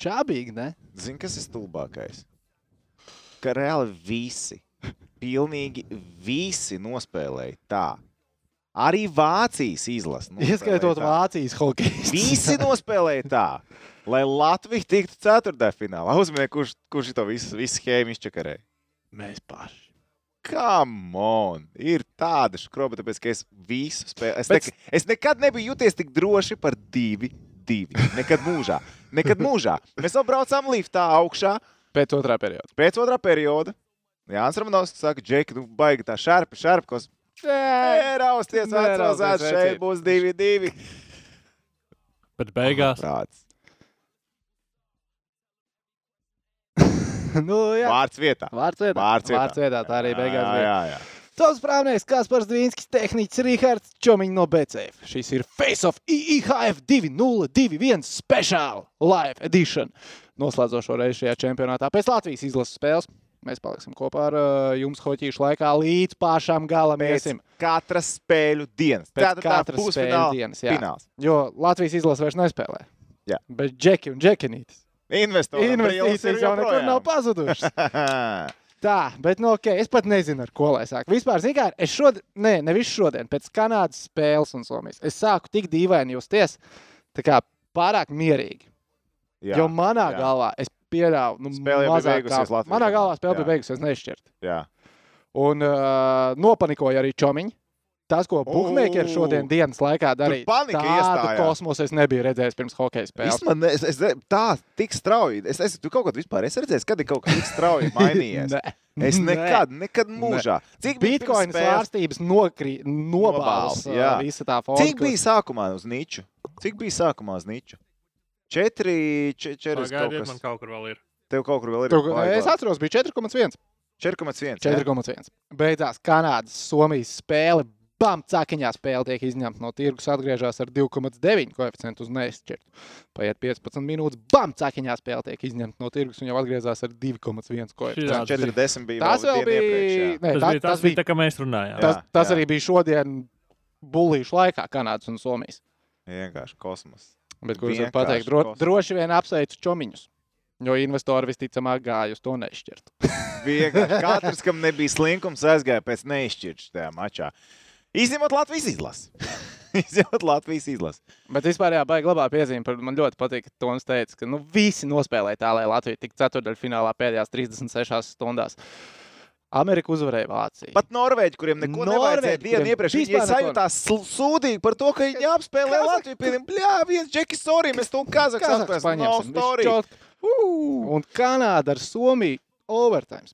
Čābīgi, ne? Zini, kas ir stulbākais? Ka reāli visi, pilnīgi visi nospēlēja tā. Arī Vācijas izlase. Ieskaitot tā. Vācijas hokeju. Visi nospēlēja tā, lai Latvija tiktu ceturtajā finālā. Uzminiet, kurš, kurš to visu, visu schēmu izčakarēja. Mēs paši. Come on! Ir tāda skroba, tāpēc, ka es visu spēlēju. Es, Bet- nek es nekad nebiju jūties tik droši par divi. Divi. Nekad mūžā. Nekad mūžā. Mēs vēl braucām liftā augšā Pēc otrā perioda. pēc otrā perioda. Jānis Ramanovskis saka, Džeki, nu baigi tā šarpa, šarpa, kas Nerausties, Nerausties, atcaucās, šeit būs divi, divi. Bet beigās Prāts. nu, jā. Vārds vietā. Vārds vietā. Vārds vietā. Vārds vietā. Tā arī beigās jā, bija. jā, jā. Tavs prāvnieks, Kaspars Dvīnskis, tehniķis Rihards Čomiņš no BCF. Šis ir Face of IIHF 2021 Special Live Edition. Noslēdzošo reizi šajā čempionātā pēc Latvijas izlases spēles. Mēs paliksim kopā ar uh, jums hoķīšu laikā līdz pašam galam. Iesim. katras spēļu dienas. Tātad tā katras spēļu dienas, jā. Fināls. Jo Latvijas izlase vairs nespēlē. Jā. Bet Džeki un Džekinītis. Investori. Investīcijas jau nekur nav pazudušas. Tā, bet nu, okay, es pat nezinu, ar ko lai sāku. Vispār, zināmā mērā, es šodien, nē, nevis šodien, pēc Kanādas spēles un Somijas, es sāku tik dīvaini justies, tā kā pārāk mierīgi. jā, Jo manā jā. galvā es pieļāvu, nu, Spēle jau bija beigusies kā- Manā galvā spēle Jā. bija beigusies nešķirt. jā. Un uh, nopanikoja arī Čomiņš. Tas, ko Buļbuļsaktas šodien dienas laikā darīja, panika tādu iestājās. kosmosu es nebiju redzējis pirms hokeja spēles. Ne- es, es, tā, tik strauji. Es, es, tu kaut kad vispār esi redzējis, kad ir kaut kas tik strauji mainījies. Es nekad, nekad mūžā. Cik bija Bitcoin svārstības nokrīt, nobāls, Nobāls, jā. visa tā fonda. Cik bija sākumā uz niču? Cik bija sākumā uz niču? Četri, če- četri, kaut pagaidiet, man kaut kur vēl ir. Tev kaut kur vēl ir. Baigā. es atceros, bija 4,1. 4,1. 4,1. Beidzās Kanādas, Somijas spēle. Bam, cakiņā spēle tiek izņemta no tirgus, atgriežas ar 2,9 koeficientu uz neizšķirtu. Paiet 15 minūtes, bam, cakiņā spēle tiek izņemta no tirgus un jau atgriezās ar 2,1 koeficientu. Šitā- 40 bija. Tas vēl bija. iepriekš. Nē, Tas, tā, bija, tas bija tā, kā mēs runājām. tas, Jā, tas jā. arī bija šodien bullīšu laikā Kanādas un Somijas. Vienkārši kosmos. Bet, kurus var pateikt, dro, kosmos. droši vien apsveicu čomiņus. Jo investori visticamāk gāja uz to nešķirtu. Vienkārši katrs, kam nebija slinkums, aizgāja pēc neizšķirtas tajā mačā. Izņemot Latvijas izlasi. Izņemot Latvijas izlasi. Bet vispār jā, baigi labā piezīme. par- Man ļoti patīk, ka Toms teica, ka nu, visi nospēlēja tā, lai Latvija tiktu ceturdaļfinālā pēdējās 36 stundās. Amerika uzvarēja Vāciju. Pat Norvēģi, kuriem neko nevajadzēja dienu iepriekš, viņi sajūtās sūdīgi par to, ka viņi apspēlē Latviju. Piemēram, bļā, viens džekis, sorry, mēs to story. čotk. Un Kanāda ar Somiju overtime.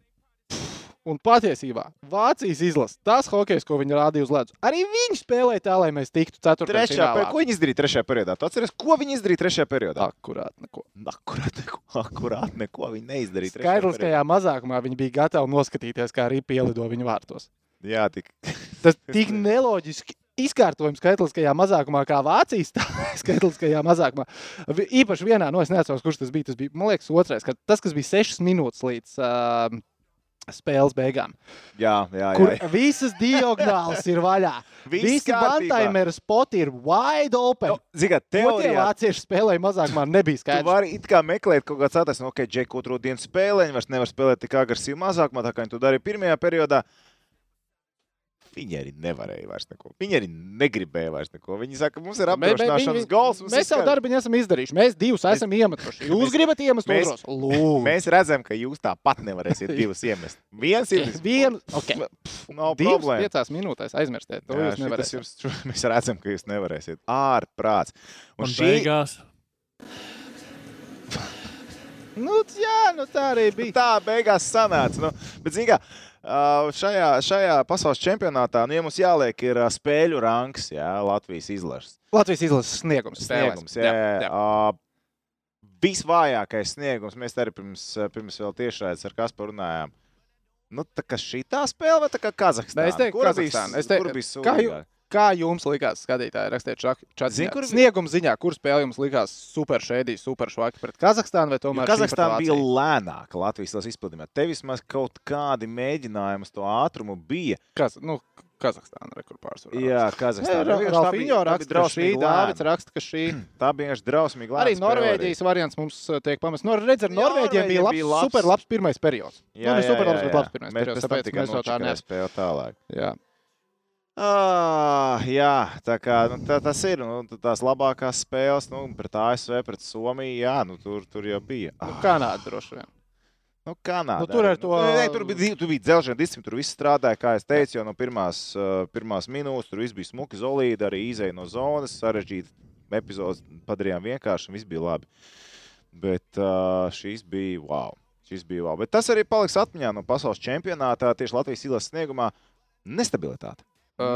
Un patiesībā Vācijas izlase, tas hokejs, ko viņi rādīja uz ledus, arī viņi spēlēja tā, lai mēs tiktu Trešajā, ceturtajā pe- ko viņi izdarīja trešajā periodā? Tu atceries, ko viņi izdarīja trešajā periodā? Akurāt, neko. Akurāt neko, akurāt neko viņi neizdarīja. trešajā Skaidriskajā mazākumā viņi bija gatavi noskatīties, kā arī pielido viņu vārtos. Jā, tik. Tas tik neloģiski izkārtojums skaitliskajā mazākumā, kā Vācijas skaitliskajā mazākumā. Īpaši vienā, no es neatceros, kurš tas bija. Tas bija, man liekas, otrais, kad tas, kas bija 6 minūtes līdz uh, spēles beigām, Jā, jā, kur jā. visas diagonālas ir vaļā. Visi kārtībā. bantaimera spoti ir wide open. Nu, Zini, kā Ko tie teorijā vācieši spēlēja mazākumā, nebija Tu skaidrs. vari it kā meklēt kaut kādas tādas, nu, ok, Džek, otro dienu spēlē, viņi vairs nevar spēlēt tik agresīvi mazākumā, tā kā viņi to darīja pirmajā periodā. Viņi arī nevarēja vairs neko. Viņi arī negribēja vairs neko. Viņi saka, mums ir gols. mums Mēs savu darbu esam izdarījuši. Mēs divus esam iemetuši. Jūs mēs- gribat iemest mēs- otros? Lūdzu. Mēs redzam, ka jūs tāpat nevarēsiet divus iemest. Viens ir Vienu, okay. no Divas problēma. piecās minūtēs aizmirstiet. To Jā, jūs nevarat. jums, mēs redzam, ka jūs nevarēsiet. Ārprāts. Un Un šī beigās Nu, jā, nu tā arī bija. tā beigās sanāca. Nu, bet, zini, kā, ā, šajā, šajā pasaules čempionātā, nu, ja mums jāliek, ir spēļu rangs, jā, Latvijas izlases. Latvijas izlases sniegums. Sniegums, jā, jā, jā. Ā, Visvājākais sniegums, mēs arī pirms, pirms vēl tiešraidē ar Kasparu runājām. Nu, tā kā šī tā spēle, vai tā kā Kazahstāna? Es teiktu, Kazahstāna. Es teiktu, kura bija sūdīgāka? Kā jums likās, skatītāji, rakstiet Zini, kur- snieguma ziņā, kur spēle jums likās super šēdī, super švaki pret Kazahstānu vai tomēr Kazahstāna bija lēnāka Latvijas izpildījumā. Te vismaz kaut kādi mēģinājumi uz to ātrumu bija. Kas, nu, Kazahstāna rekords pārsvarā. Jā, Ralfiņo bija- tā raksta, ka šī, Dāvids raksta, ka šī. Tā bija vienkārši drausmīgi. Arī lēna spēle Norvēģijas variants mums uh, tiek pamests. Nor, redz, ar Jā, Norvēģiem bija labs, labs. super labs pirmais periods. Jā, nu, ne jā, super jā, labs, bet jā. labs pirmais periods. Tāpēc mēs no tā spēli tālāk. Jā. Ah, jā, tā kā nu, tā, tas ir. Nu, tās labākās spēles, nu, pret ASV, pret Somiju, jā, nu, tur, tur jau bija. Nu, Ah, Kanāda droši vien. nu, Kanādā. Nu, tur arī. to- Nu, nē, tur bija, tur bija dzelzceļa disciplīna, tur viss strādāja, kā es teicu, jau no pirmās, uh, pirmās minūtes. Tur viss bija smuki, zolīdi, arī izēja no zonas, sarežģīti epizodes padarījām vienkārši, un viss bija labi. Bet uh, šīs bija wow. Šis bija wow. Bet tas arī paliks atmiņā no pasaules čempionātā tieši Latvijas izlases sniegumā - nestabilitāte.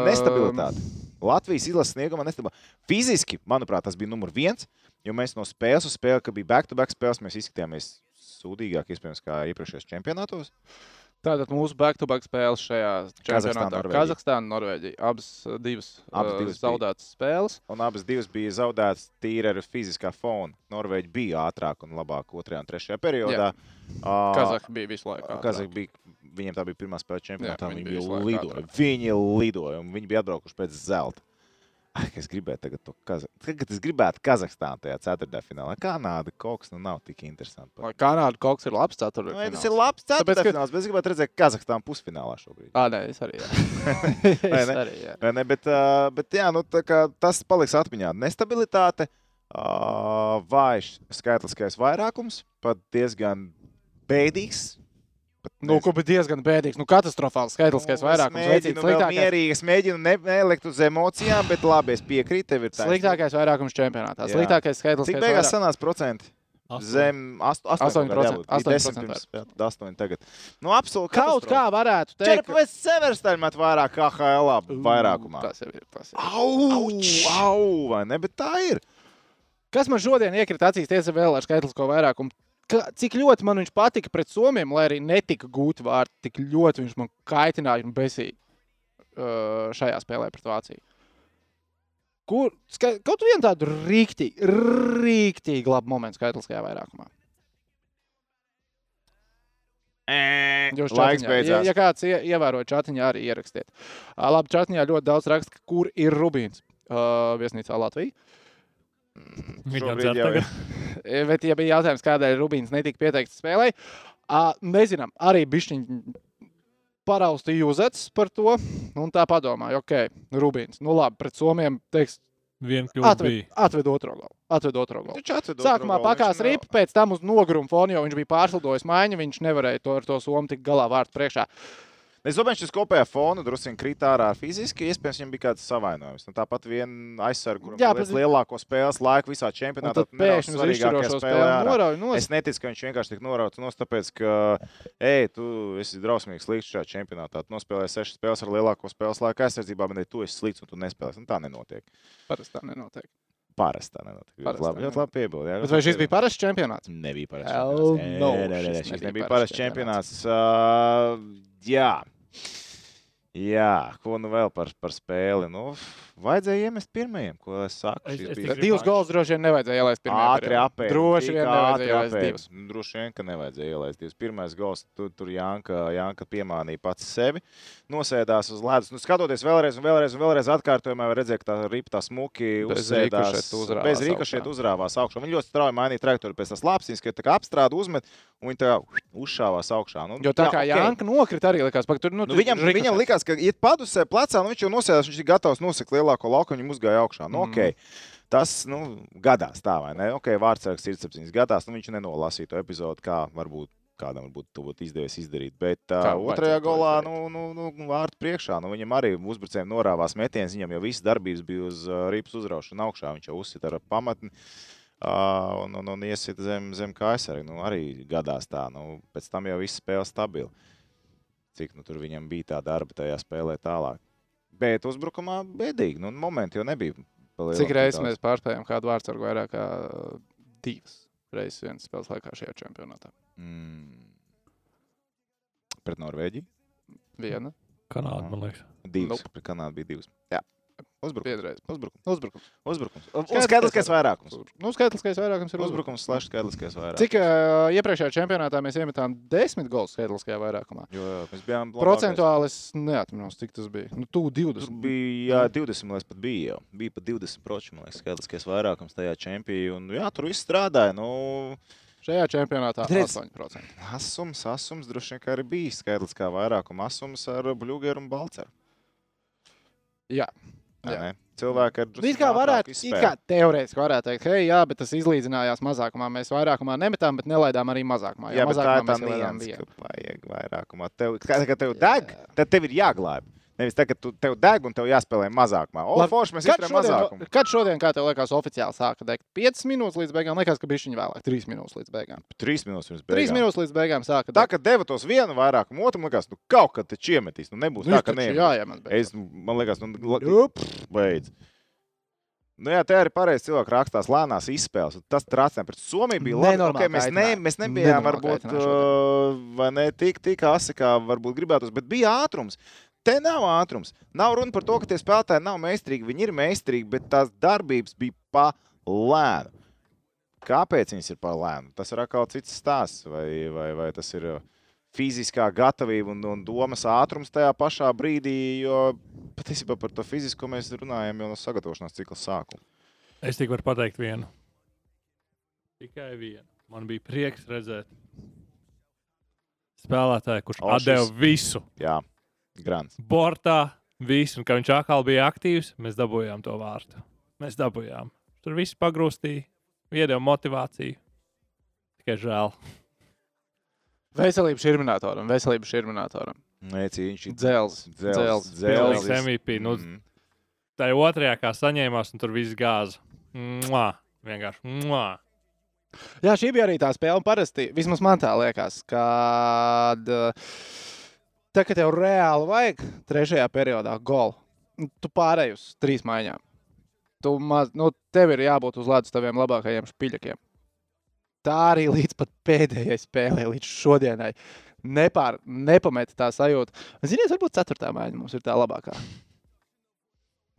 Nestabilitāte. Latvijas izlases sniegumā nestabilitāte. Fiziski, manuprāt, tas bija numur viens, jo mēs no spēles uz spēli, kad bija back-to-back spēles, mēs izskatījāmies sūdīgāk, iespējams, kā iepriekšējos čempionātos. Tātad mūsu back-to-back spēles šajā čempionātā. Norvēģija. Kazahstāna, Norvēģija. Abas uh, divas, Abas uh, divas bija. zaudētas spēles. Un abas divas bija zaudētas tīri ar fiziskā fona. Norvēģi bija ātrāk un labāk otrajā un trešajā periodā. Uh, Kazahstāna bija visu laiku. Kazahstāna bija. Viņiem tā bija pirmā spēle čempionātā. viņi Viņi bija lidoja. ātrāk. Viņi lidoja un viņi bija atbraukuši pēc zelta. Ai, ka Es gribēju tagad to Kazahstānu. Tagad es gribētu Kazahstānu tajā ceturtajā finālā. Kanāda kas nu nav tik interesants. Lai Kanāda kas ir labs ceturtajā. Nu, tas ir labs ceturtajā ka- fināls, bet es gribētu redzēt Kazahstānu pusfinālā šobrīd. Ah, nē, es arī. jā. Vai ne? arī jā. Vai Ne, bet, uh, bet jā, nu, tas paliks atmiņā. Nestabilitāte, uh, vājš skaitliskais vairākums, pat diezgan bēdīgs. Pat Nu, ko bija diezgan bēdīgs. Nu, katastrofāls skaitliskais Nu, vairākums. Es Veicīt mēģinu, vēl sliktākais, mierīgi, es mēģinu ne, nelikt uz emocijām, bet labi, es piekrītu. Tev sliktākais vairākums čempionātā. Jā. Sliktākais skaitliskais Cik beigās vairākums. sanāca procenti? Zem 8%. 8%, 8% 8 tagad. Nu, absolūti. Kaut kā varētu teikt. Čerpēs Severstaļ met vairāk KHL vairākumā. Tas jau ir. Tas ir. Au, au, vai ne? Bet tā ir. Kas man šodien iekrita acīs, tiesa vēl ar skaitlisko vairākumu? Ka, cik ļoti man viņš patika pret Somiem, lai arī netika gūti vārti, tik ļoti viņš man kaitināja un besīja uh, šajā spēlē pret Vāciju. Kur ska, kaut vienu tādu rīktīgi, rīktīgi labu momentu skaitliskajā vairākumā. Jūs Laiks čatiņā- Ja, beidzās. ja kāds ie, ievēroja čatiņā, arī ierakstiet. Labi, čatiņā ļoti daudz raksta, kur ir Rubīns uh, viesnīcā Latvijā. Viņam Šobrīd dzer jau tagad. E, Bet, ja bija jautājums, kādēļ Rubīns netika pieteikts spēlē, ā, nezinām, arī bišķiņi paraustīja uzets par to, un tā padomāja, ok, Rubīns, nu labi, pret Somiem, teiks, atved, atved otro galu, atved otro galu. Viņš atved Sākumā otro galu, pakās viņš nav- ripa, pēc tam uz nogrumu fonu, jo viņš bija pārslidojis maiņu, viņš nevarēja to ar to somu tik galā vārtu priekšā. Es domāju, ka šis kopējā fona drusku krīt ārā fiziski. Iespējams, viņam bija kāds savainojums. Nu, tāpat Jā, bija bet- lielāko spēles laiku visā Un čempionātā. pēkšņi uz izšķirošo spēli norauj nost. Es neticu, ka viņš vienkārši tik norauts nost, tāpēc, ka, ej, tu esi drausmīgs slikts šajā čempionātā. Tu nospēlēji sešas spēles ar lielāko spēles laiku aizsardzībā, bet tu esi slikts un tu nespēlēsi. Nu, tā nenotiek. Parasti tā nenotiek. Parasti tā nenotiek. Ļoti Parasti labi, ļoti labi piebildi. Bet vai šis bija parasts čempionāts? Nebija parasts čempionāts. Nē, nē, nē, šis nebija parasts čempionāts. Uh, jā. Jā, ko nu vēl par, par spēli? Nu, vajadzēja iemest pirmajam, ko es saku. Es- es bija tikai Divus gols droši vien nevajadzēja ielaist pirmajā Ātri apēst. Droši vien nevajadzēja ielaist divus. Droši vien, ka nevajadzēja ielaist divus. Pirmais gols, tur, tur Janka, Janka piemānīja pats sevi. Nosēdās uz ledus. Nu, skatoties vēlreiz, un vēlreiz, un vēlreiz atkārtojumā, var redzēt, ka tā ripa tā smuki Bez uzsēdās. Bez augšā. uzrāvās augšā. Viņi ļoti strauji mainīja trajektoriju pēc tās lapsīs, ka tā kā apstrāda uzmet, un viņi tā uzšāvās augšā. Nu, Jo tā jā, kā okei. Janka nokrita arī likās, ka tur nu, Nu, viņam, viņam likās, ka iet padusē plecā, nu viņš jau nosēdās, viņš ir gatavs nosakt lielāko lauku, viņam uzgāja augšā. Nu, Mhm. okay. Tas nu, gadās tā, vai ne? Okay, Vārtsargs ir 7 gadās, nu viņš nenolasīja to epizodu, kā varbūt kādam būtu izdevies izdarīt. Bet uh, otrajā golā, izdarīt. nu, nu, nu vārtu priekšā, nu, viņam arī uzbrucējiem norāvās metiens, viņam jau viss darbības bija uz uh, ripas uzraušanu augšā, viņš jau uzsita ar pamatni. Uh, un, un, un iesit zem, zem kā aizsargi. Nu, arī gadās tā. Nu, pēc tam jau viss spēle stabili. Cik nu, tur viņam bija tā darba tajā spēlē tālāk. Bet uzbrukumā bēdīgi. Nu, momenti jau nebija. Cik reizes mēs pārspējām kādu vārdu ar vairāk kā divas reizes vienas spēles laikā šajā čempionātā? Mm. Pret Norvēģiju? Viena. Kanāda, man liekas. Divas. Nope. Nope. Pret Kanādu bija divas. Jā. Uzbrukums. Piedreiz. Uzbrukums. Uzbrukums. Uzbrukums. Un Skaidrs, skaitliskais ka- vairākums. Nu, skaitliskais vairākums ir uzbrukums. Uzbrukums slash skaitliskais vairākums. Cik uh, iepriekšējā čempionātā mēs iemetām desmit gols skaitliskajā vairākumā? Jo jā, mēs bijām labākais. Procentuāli es neatceros, cik tas bija. Nu, tu 20. Tur bija jā, 20, man liekas, pat bija jau. Bija pat 20 procentu, man liekas, skaitliskais vairākums tajā čempionā. Un jā, tur viss strādāja. Nu, Šajā čempionātā redz- 8%. asums, asums droši vien kā arī bija skaitliskā vairākuma asums ar Bluegeru un Balceru. Jā. Jā. Cilvēki ar Nu, It kā varētu, kā teorētiski varētu teikt, hei, jā, bet tas izlīdzinājās mazākumā. Mēs vairākumā nemetām, bet nelaidām arī mazākumā. Jā, bet tā mazākumā ir tā vienu. ka vajag vairākumā. Tev, kā, kad tev deg, tad tev ir jāglābj. Nevis tā, ka tu, tev deg un tev jāspēlē mazākumā. O, Labi, forši, mēs Kad šodien, mazākumu. kad šodien, kā tev liekas, oficiāli sāka degt 5 minūtes līdz beigām, liekas, ka bija viņa vēlāk 3 minūtes līdz beigām. Trīs minūtes pirms 3 beigām. minūtes līdz beigām sāka Tā, degt. ka deva tos vienu vairākumu, otram likās, nu kaut kad taču iemetīs. Nu nebūs Nu, tā, ka nē. jāiemet beigās. Es, man liekas, nu, Jup. beidz. Nu, jā, te arī pareizi cilvēki rakstās lēnās izspēles. un Tas trācināja pret Somiju. Bija labi. Okay, mēs, ne, mēs nebijām Nenormāli varbūt uh, vai ne, tik, tik asi, kā varbūt gribētos, bet bija ātrums. Te nav ātrums. Nav runa par to, ka tie spēlētāji nav meistarīgi. Viņi ir meistarīgi, bet tās darbības bija pa lēnu. Kāpēc viņas ir pa lēnu? Tas ir atkal cits stāsts. Vai, vai, vai tas ir uh, fiziskā gatavība un, un domas ātrums tajā pašā brīdī, jo patiesībā par to fizisko mēs runājam jau no sagatavošanās cikla sākuma. Es tikai varu pateikt vienu. Tikai vienu. Man bija prieks redzēt spēlētāju, kurš atdeva visu. Jā, grants. Bortā visu, un kad viņš atkal bija aktīvs, mēs dabūjām to vārtu. Mēs dabūjām. Tur viss pagrūstīja, iedeva motivāciju. Tikai žēl. Veselība šurminātoram, veselība šurminātoram. Nē, viņš ir Dzels. dzels. Pilnīgs dzels. MVP. Nu, Mhm. Tā ir otrajā, kā saņēmās, un tur viss gāza. Mua! Vienkārši. Mua! Jā, šī bija arī tā spēle. un Parasti, vismaz man tā liekas, kad uh, tā, kad tev reāli vajag trešajā periodā golu, nu, tu pārēji uz trīs maiņām. Tu maz, nu, tev ir jābūt uz ledus taviem labākajiem špiļakiem. Tā arī līdz pat pēdējai spēlei, līdz šodienai. Nepār, nepameta tā sajūta. Ziniet, varbūt ceturtā maiņa mums ir tā labākā.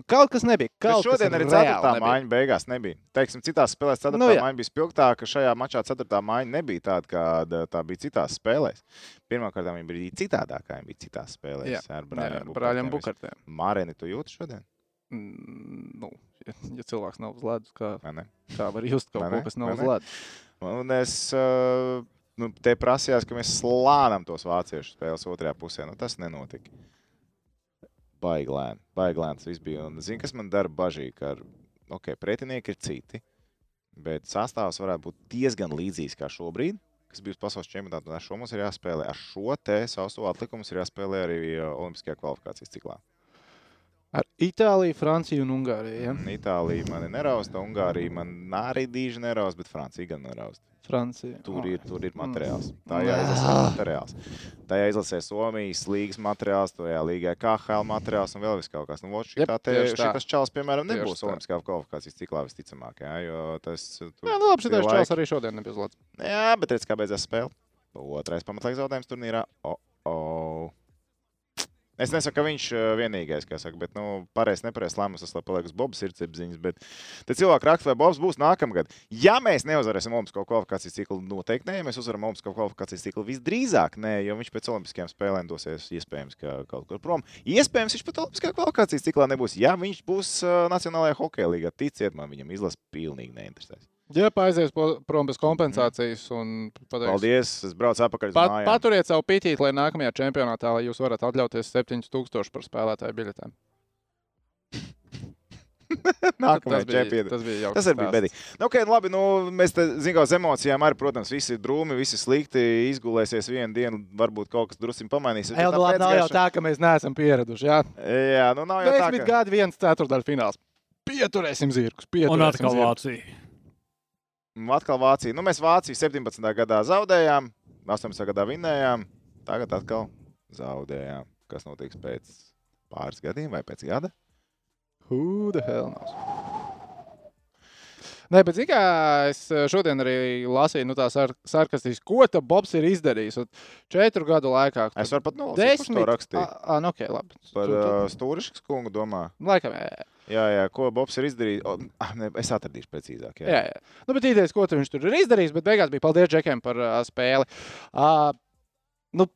Kaut kas nebija. Bet Kaut šodien kas arī reāli ceturtā nebija. maiņa beigās nebija. Teiksim, citās spēlēs ceturtā Nu, jā. maiņa bija spilgtāka. Šajā mačā ceturtā maiņa nebija tāda, kāda tā bija citās spēlēs. Pirmkārt, viņa bija citādākā. Viņa bija citās spēlēs Jā, ar brāļiem. Bukartiem. Mārēni, tu jūti šodien? Mm, Nu, ja, ja cilvēks nav uz ledus, kā, kā var just kaut ko, kas nav uz ledus? Un es uh, nu, te prasījās, ka mēs slānām tos vāciešu spēles otrajā pusē. Nu, tas nenotika. Baigi lēni, baigi lēni tas viss bija. Un zini, kas man dara bažīgi, ka okay, pretinieki ir citi, bet sastāvs varētu būt diezgan līdzīgs kā šobrīd. Kas bija pasaules čempionāta, un ar šo mums ir jāspēlē. Ar šo te savu atlikumu ir jāspēlē arī uh, Olimpiskajā kvalifikācijas ciklā. Ar Itāliju, Franciju un Ungāriju. Ja? Mm, Itālija man nerausta, Ungārija man arī dīži nerausta, bet Francija gan nerausta. Francija. Tur ir, tur ir Mm. materiāls. Tā jāizlasē materiāls. Tā jāizlasē Somijas līgas materiāls, to jālīgai KHL materiāls un vēl vis kaut kas. Nu, vot šitā te, šitas čals, piemēram, nebūs. Olimpiskā kvalifikācijas ciklā visticamāk, jā, jo tas... Tur, Jā, nu labi, šitais čels arī šodien nebija ledus. Jā, bet redz, kā beidzās spēle. Otrais pamatlaiks zaudējums turnīrā. O, o. Es nesaku, ka viņš uh, vienīgais, kas saka, bet, nu, pareizi, nepareizi lēmums, tas paliek uz Bobas sirdsapziņas, bet cilvēki raksta, vai Bobs būs nākamgad. Ja mēs neuzvarēsim Olimpisko kvalifikācijas ciklu, noteikti nē, mēs uzvaram Olimpisko kvalifikācijas ciklu, visdrīzāk nē, jo viņš pēc Olimpiskajām spēlēm dosies iespējams ka kaut kur prom. Iespējams, viņš pat Olimpiskajā kvalifikācijas ciklā nebūs. Ja viņš būs uh, Nacionālajā hokeja līgā, ticiet man, viņam izlase pilnīgi neinteresēs. Ja aizies prom bez kompensācijas un pateiks, Paldies, es braucu atpakaļ Pat, paturiet savu pitīt, lai nākamajā čempionātā lai jūs varat atļauties 7000 par spēlētāju biļetēm. Bija, čempionātā. tas bija jauks Tas arī bija bedīgi. Nu, okay, nu labi, nu, mēs te zinām, uz emocijām arī, protams, visi ir drūmi, visi slikti. Izgulēsies vienu dienu, varbūt kaut kas drusku pamainīsies. Ej, bet tā labi, nav jau tā, ka mēs neesam pieraduši. Jā, Jā, nu nav jau tā. desmit Ka... gadi, viens ceturdaļu fināls. Pieturēsim zirgus. Un Pieturēsim atkal zirgus. Vācija. Nu, Atkal Vācija. Nu, mēs Vāciju 17. gadā zaudējām, 18. gadā vinnējām, tagad atkal zaudējām. Kas notiks pēc pāris gadiem vai pēc gada? Who the hell knows? Nē, bet zini, kā es eh, šodien arī lasīju, nu, tā sar sarkastiski, ko tā Bobs ir izdarījis. Un četru gadu laikā. Es varu pat nolasīt, kurš to rakstīja. Ah, nu, ok, labi. Par uh, Stūriškas kungu domā. Laikam, jā, jā. Jā, jā, ko Bobs ir izdarījis. O, ah, ne, es atradīšu precīzāk. Jā. jā, jā. Nu, bet idejas, ko tu viņš tur ir izdarījis, bet beigās bija paldies Džekiem par uh, spēli. Uh, nu,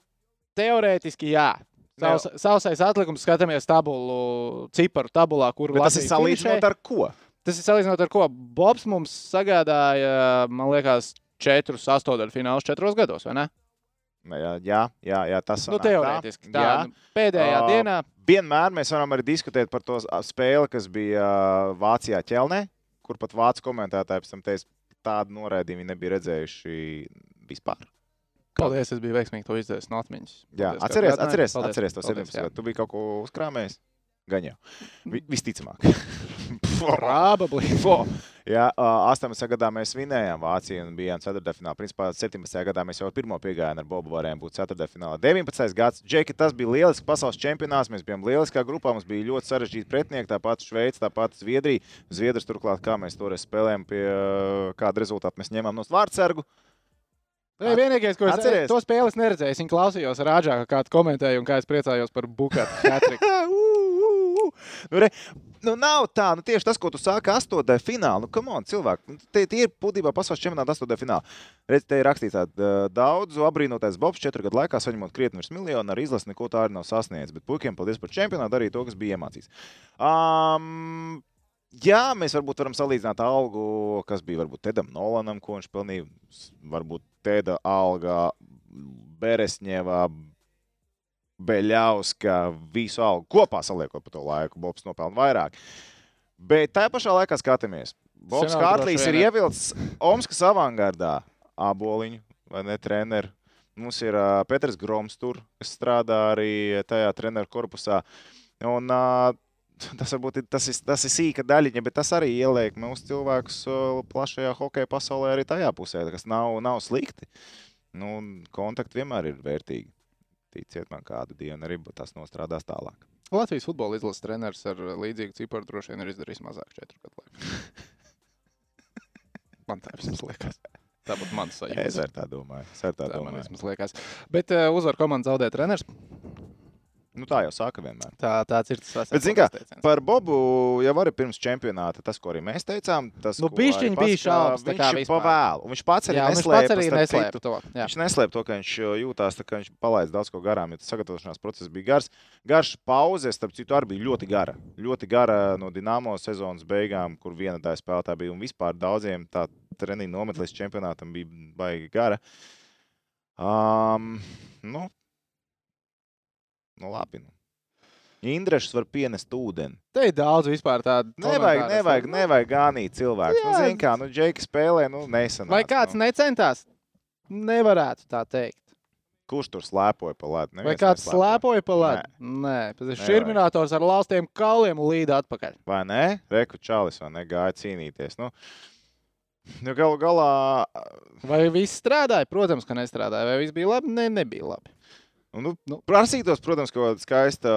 teorētiski, jā. Savs, sausais atlikums, skatāmies tabulu, ciparu tabulā, kur Bet tas ir Latvija salīdzinot ar ko? Tas ir salīdzinot ar ko? Bobs mums sagādāja, man liekas, četrus astotdaļu finālus četros gados, vai ne? Jā, jā, jā, jā tas Nu, sanāk tā. teorētiski. Tā, Jā. nu, pēdējā Ā, dienā. Vienmēr mēs varam arī diskutēt par to spēli, kas bija Vācijā ķelnē, kur pat vācu komentētāji pēc tam teica, tādu noraidījumu nebija redzējuši vispār. Paldies, es biju veiksmīgi to izdarījis no atmiņas. Jā, Paldies, ka atceries, atceries, Paldies, atceries to paldies, 17. jā. gadu. Tu biji kaut ko uzkrāmējis? Gan jau. Vi, visticamāk. Probably. Jā, ā, 18. gadā mēs vinējām Vāciju un bijām 4. finālā. Principā 17. gadā mēs jau pirmo piegājienu ar Bobu varējām būt 4. finālā. 19. gads, Džeki, tas bija lielisks pasaules čempionāts. Mēs bijām lieliskā grupā, mums bija ļoti sarežģīti pretinieki. Tāpat Šveice, tāpat Zviedrija. Zviedrijas turklāt, kā mēs toreiz spēlējām, pie kāda rezultāta mēs ņēmām no Vārtsargu. Nē, vienīgais, ko es Atceries? to spēli es neredzēju, es viņu klausījos rāžā, kā kāds komentēja, un kā es priecājos par Bukatu. nu, re, nu, nav tā, nu, tieši tas, ko tu sāki astotnē finālā. Nu, come on, cilvēki, nu, tie, tie ir būtībā pasaules čempionāta astotnē finālā. Redz, te ir rakstīts, ka daudzu apbrīnotais Bobs četru gadu laikā saņemot krietni virs miljonu, ar izlasi neko tā arī nav sasniedzis. Bet puikiem paldies par čempionātu, darīja to, kas bija iemācīts. Um, Jā, mēs varbūt varam salīdzināt algu, kas bija varbūt Tedam Nolanam, ko viņš pelnīja. Varbūt Teda alga, Beresņevā, Beļauska, visu algu kopā saliekot par to laiku. Bobs nopelna vairāk. Bet tajā pašā laikā skatāmies. Bobs droši ir ievilcis Omskas avangardā aboliņu vai ne treneru. Mums ir uh, Petrs Groms tur, kas strādā arī tajā treneru korpusā. Un, uh, tas, varbūt, ir- tas, ir, tas ir sīka daļiņa, bet tas arī ieliek mūsu cilvēkus plašajā hokeja pasaulē arī tajā pusē, kas nav, nav slikti. Nu, kontakti vienmēr ir vērtīgi. Ticiet man, kādu dienu arī tas nostrādās tālāk. Latvijas futbola izlases treneris ar līdzīgu ciparu droši vien ir izdarījis mazāk četru gadu laikā. Man tā vismaz liekas. Tā būtu mans Es sajūta. arī tā domāju. Es arī tā Tā man domāju. vismaz liekas. Bet uh, uzvar komandu zaudē treneris. Nu, tā jau saka vienmēr. Tā, tāds ir tas vecais Bet, labais teiciens. Par Bobu jau arī pirms čempionāta, tas, ko arī mēs teicām, tas Nu, bišķiņ arī bija pats, šaubas, Viņš vispār. pavēlu. Viņš pats arī Jā, neslēpa, pats arī neslēpa to. Jā. Viņš neslēpa to, ka viņš uh, jūtās, tā, ka viņš palaidis daudz ko garām, jo tas sagatavošanās process bija gars. Garš pauze, starp citu, arī bija ļoti gara. Ļoti gara no Dienāmo sezonas beigām, kur viena daļa spēlētāja bija un vispār daudziem tā treniņa nometne līdz čempionātam bija baigi gara. Um, nu, nu, labi. Nu. Indrešs var pienest ūdeni. Te ir daudz vispār tādu. Nevajag, nevajag, nevajag gānīt cilvēku. Nu, Jā. Zini, kā, nu, Džeki spēlē, nu, nesenāk. Vai kāds nu. necentās? Nevarētu tā teikt. Kurš tur slēpoja pa ledu? Vai kāds slēpoja pa ledu? Nē, tas ir šurminātors ar laustiem kauliem līdzi atpakaļ. Vai ne? Reku čalis, vai ne? Gāja cīnīties. Nu, nu galu galā, Vai viss strādāja? Protams, ka nestrādāja. Vai viss bija labi? Nē, ne, nebija labi. Nu, Nu. prasītos, protams, kaut kāda skaista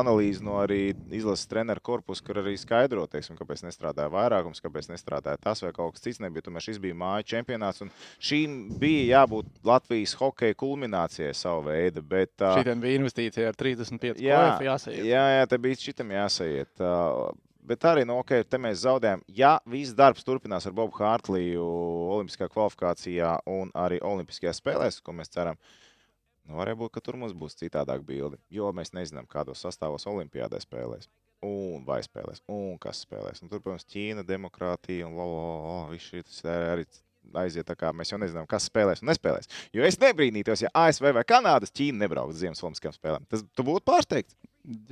analīze no arī izlases treneru korpusa, kur arī skaidro, teiksim, kāpēc nestrādāja vairākums, kāpēc nestrādāja tas vai kaut kas cits. Nebija. Tomēr šis bija māju čempionāts, un šīm bija jābūt Latvijas hokeja kulminācijai savu veidu. Bet, ā, Šī bija investīcija ar 35 Jā, jāsajiet. Jā, jā, tā bija šitam jāsajiet. Uh, bet arī, nu, ok, te mēs zaudējām. Ja viss darbs turpinās ar Bobu Hārtliju Olimpiskajā kvalifikācijā un arī Olimpiskajās spēlēs, ko mēs ceram, nu, varētu būt, ka tur mums būs citādāk bildi. Jo mēs nezinām, kādos sastāvos Olimpijādē spēlēs. Un vai spēlēs, un kas spēlēs. Un tur, protams, Ķīna, demokrātija un lolo, viss šis arī aiziet mēs jau nezinām, kas spēlēs un nespēlēs. Jo es nebrīnītos, ja ASV vai Kanādas Ķīna nebrauks uz Ziemassvētku spēlēm. Tas tu būtu pārsteigts.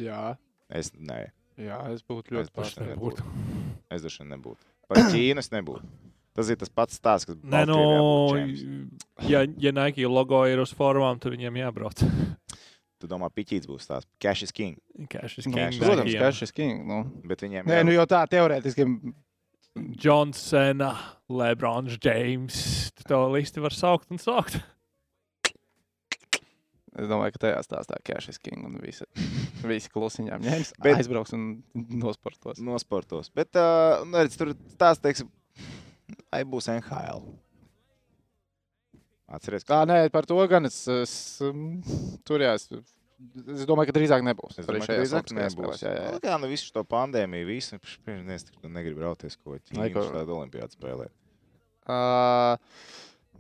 Jā, Es, nē, jā, es būtu Es ļoti vien pārsteigts. Es droši vien nebūtu. Par Ķīnu es nebūtu. Tas ir tas pats stāsts, kas Nē, no, čemps. ja, ja Nike logo ir uz formām, tad viņiem jābrauc. Tu domā, piķīts būs tās Cash is King. Cash is Cash king. is- Protams, Nike, jā. šis king. Nu. Bet viņiem Nē, nu jau tā teorētiski. John Cena, Lebrons James. Tu to listi var saukt un saukt. Es domāju, ka tajā stāstā Cash is King un visi, visi klusiņām ņems, Bet- aizbrauks un nosportos. nosportos. Bet uh, nu, redz, tur tās, teiksim, vai būs NHL? Atcerieties, Tā, nē, par to gan es, es um, tur jā, es, domāju, ka drīzāk nebūs. Es domāju, ka drīzāk nebūs. Jā, jā. Nu, kā nu visu šo pandēmiju, visu neviens negrib rauties, ko ko- tādu olimpiādu spēlēt. Uh,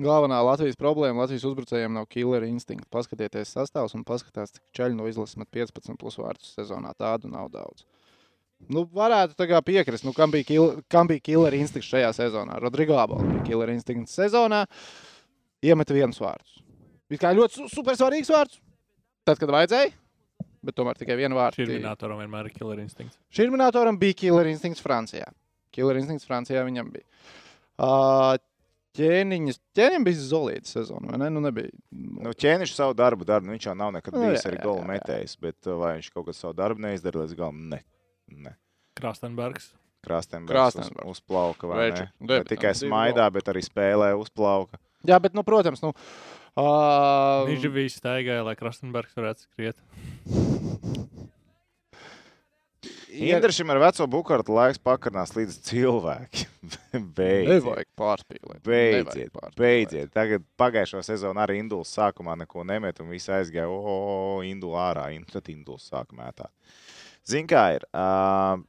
galvenā Latvijas problēma Latvijas uzbrucējiem nav killer instinkts. Paskatieties sastāvs un paskatās, cik čaļi no izlases met 15 plus vārdus sezonā. Tādu nav daudz. Nu, varētu piekrist, nu, kam, bija kill, kam bija killer instinkts šajā sezonā. Rodrigo Abola bija killer instinkts sezonā, iemeta vienus vārdus. Bija kā ļoti su- super svarīgs vārds. Tad, kad vajadzēja, bet tomēr tikai vienu vārdu. Šurminātoram vienmēr ir killer instinkts. Šurminātoram bija killer instinkts Francijā. Killer instinkts Francijā viņam bija. Uh, ķēniņš, ķēniņš bija zelīta sezona, vai ne? Nu, nebija. Nu, ķēniņš savu darbu dara. Nu, viņš jau nav nekad Nu, bijis jā, arī gola metējs. Bet vai viņš kaut kādu savu darbu neizdarīja līdz galam? Ne. Ne. Krastenbergs. Krāstenbergs uz, Krāstenbergs. uzplauka. vai Veču. Ne? Debitā, Ne tikai smaidā, bet arī spēlē uzplauka. Jā, bet, nu, protams, nu. Uh, Viņš bija staigājis, lai Krastenbergs varētu skriet. Indrišam ar veco bukārtu laiks pakarnās līdz cilvēki. Beidziet. Nevajag pārspīlēt. Beidziet, Nevajag pārspīlēt. beidziet. Tagad pagājušo sezonu arī Induls sākumā neko nemet, un viss aizgāja, o, Indula ārā. Tad Induls sāka mētāt. Zini, kā ir. Uh,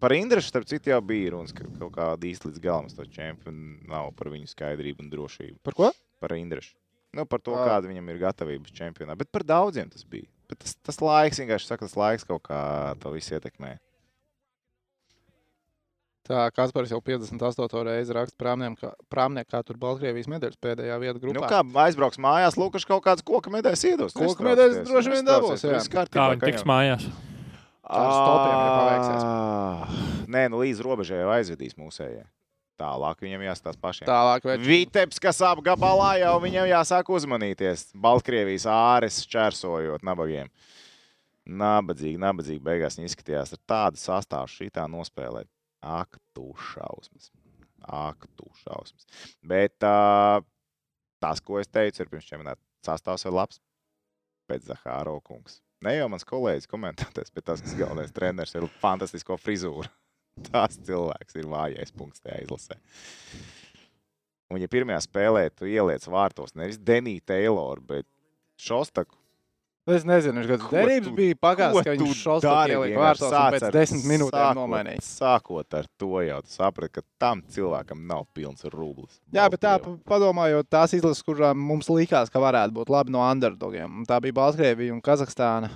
par Indrišu, starp citu, jau bija runas, ka kaut kāda īsti līdz galam to čempionu nav par viņu skaidrību un drošību. Par ko? Par Indrišu. Nu, par to, kāda viņam ir gatavība čempionā. Bet par daudziem tas bija. Bet tas, tas laiks, vienkārši saka, tas laiks kaut kā to visu ietekmē. Tā Kaspars jau 58. reizi raksta prāmnieku kā tur Baltkrievijas medaļas pēdējā vieta grupā. Nu, kā aizbrauks mājās, Lukas kaut kādas koka medaļas iedos. Koka medaļas droši vien dabūs, jā. Kā tiks mājās? Ar stopiem, ja paveiksies. Ah, Nē, nu līdz robežai jau aizvedīs mūsējie. Tālāk viņam jāstāsta pašiem. Tālāk, vai Viteps, kas apgabalā jau viņam jāsāk uzmanīties. Baltkrievijas āres čērsojot nabagiem. Nabadzīgi, nabadzīgi beigās viņi izskatījās ar tādu sastāvu šitā nospēlēt. Ak, tu šausmas. Ak, tu šausmas. Bet uh, tas, ko es teicu, ir pirms čempionāta sastāvs ir labs. Pēc Zahāro kungs. Ne jau mans kolēģis komentētājs, bet tas, kas galvenais treneris, ir fantastisko frizūru. Tas cilvēks ir vājais punkts tajā izlasē. Un, ja pirmajā spēlē tu ieliec vārtos nevis Deniju Tayloru, bet Šostaku, Es nezinu, kādas Ko derības tu- bija pagājis, ka viņš šos ielika vārtos un pēc desmit minūtēm nomainīja. Sākot ar to jau tu saprati, ka tam cilvēkam nav pilns rublis. Jā, bet tā, padomājot, tās izlases, kurām mums likās, ka varētu būt labi no underdogiem. Un Tā bija Baltkrievija un Kazahstāna.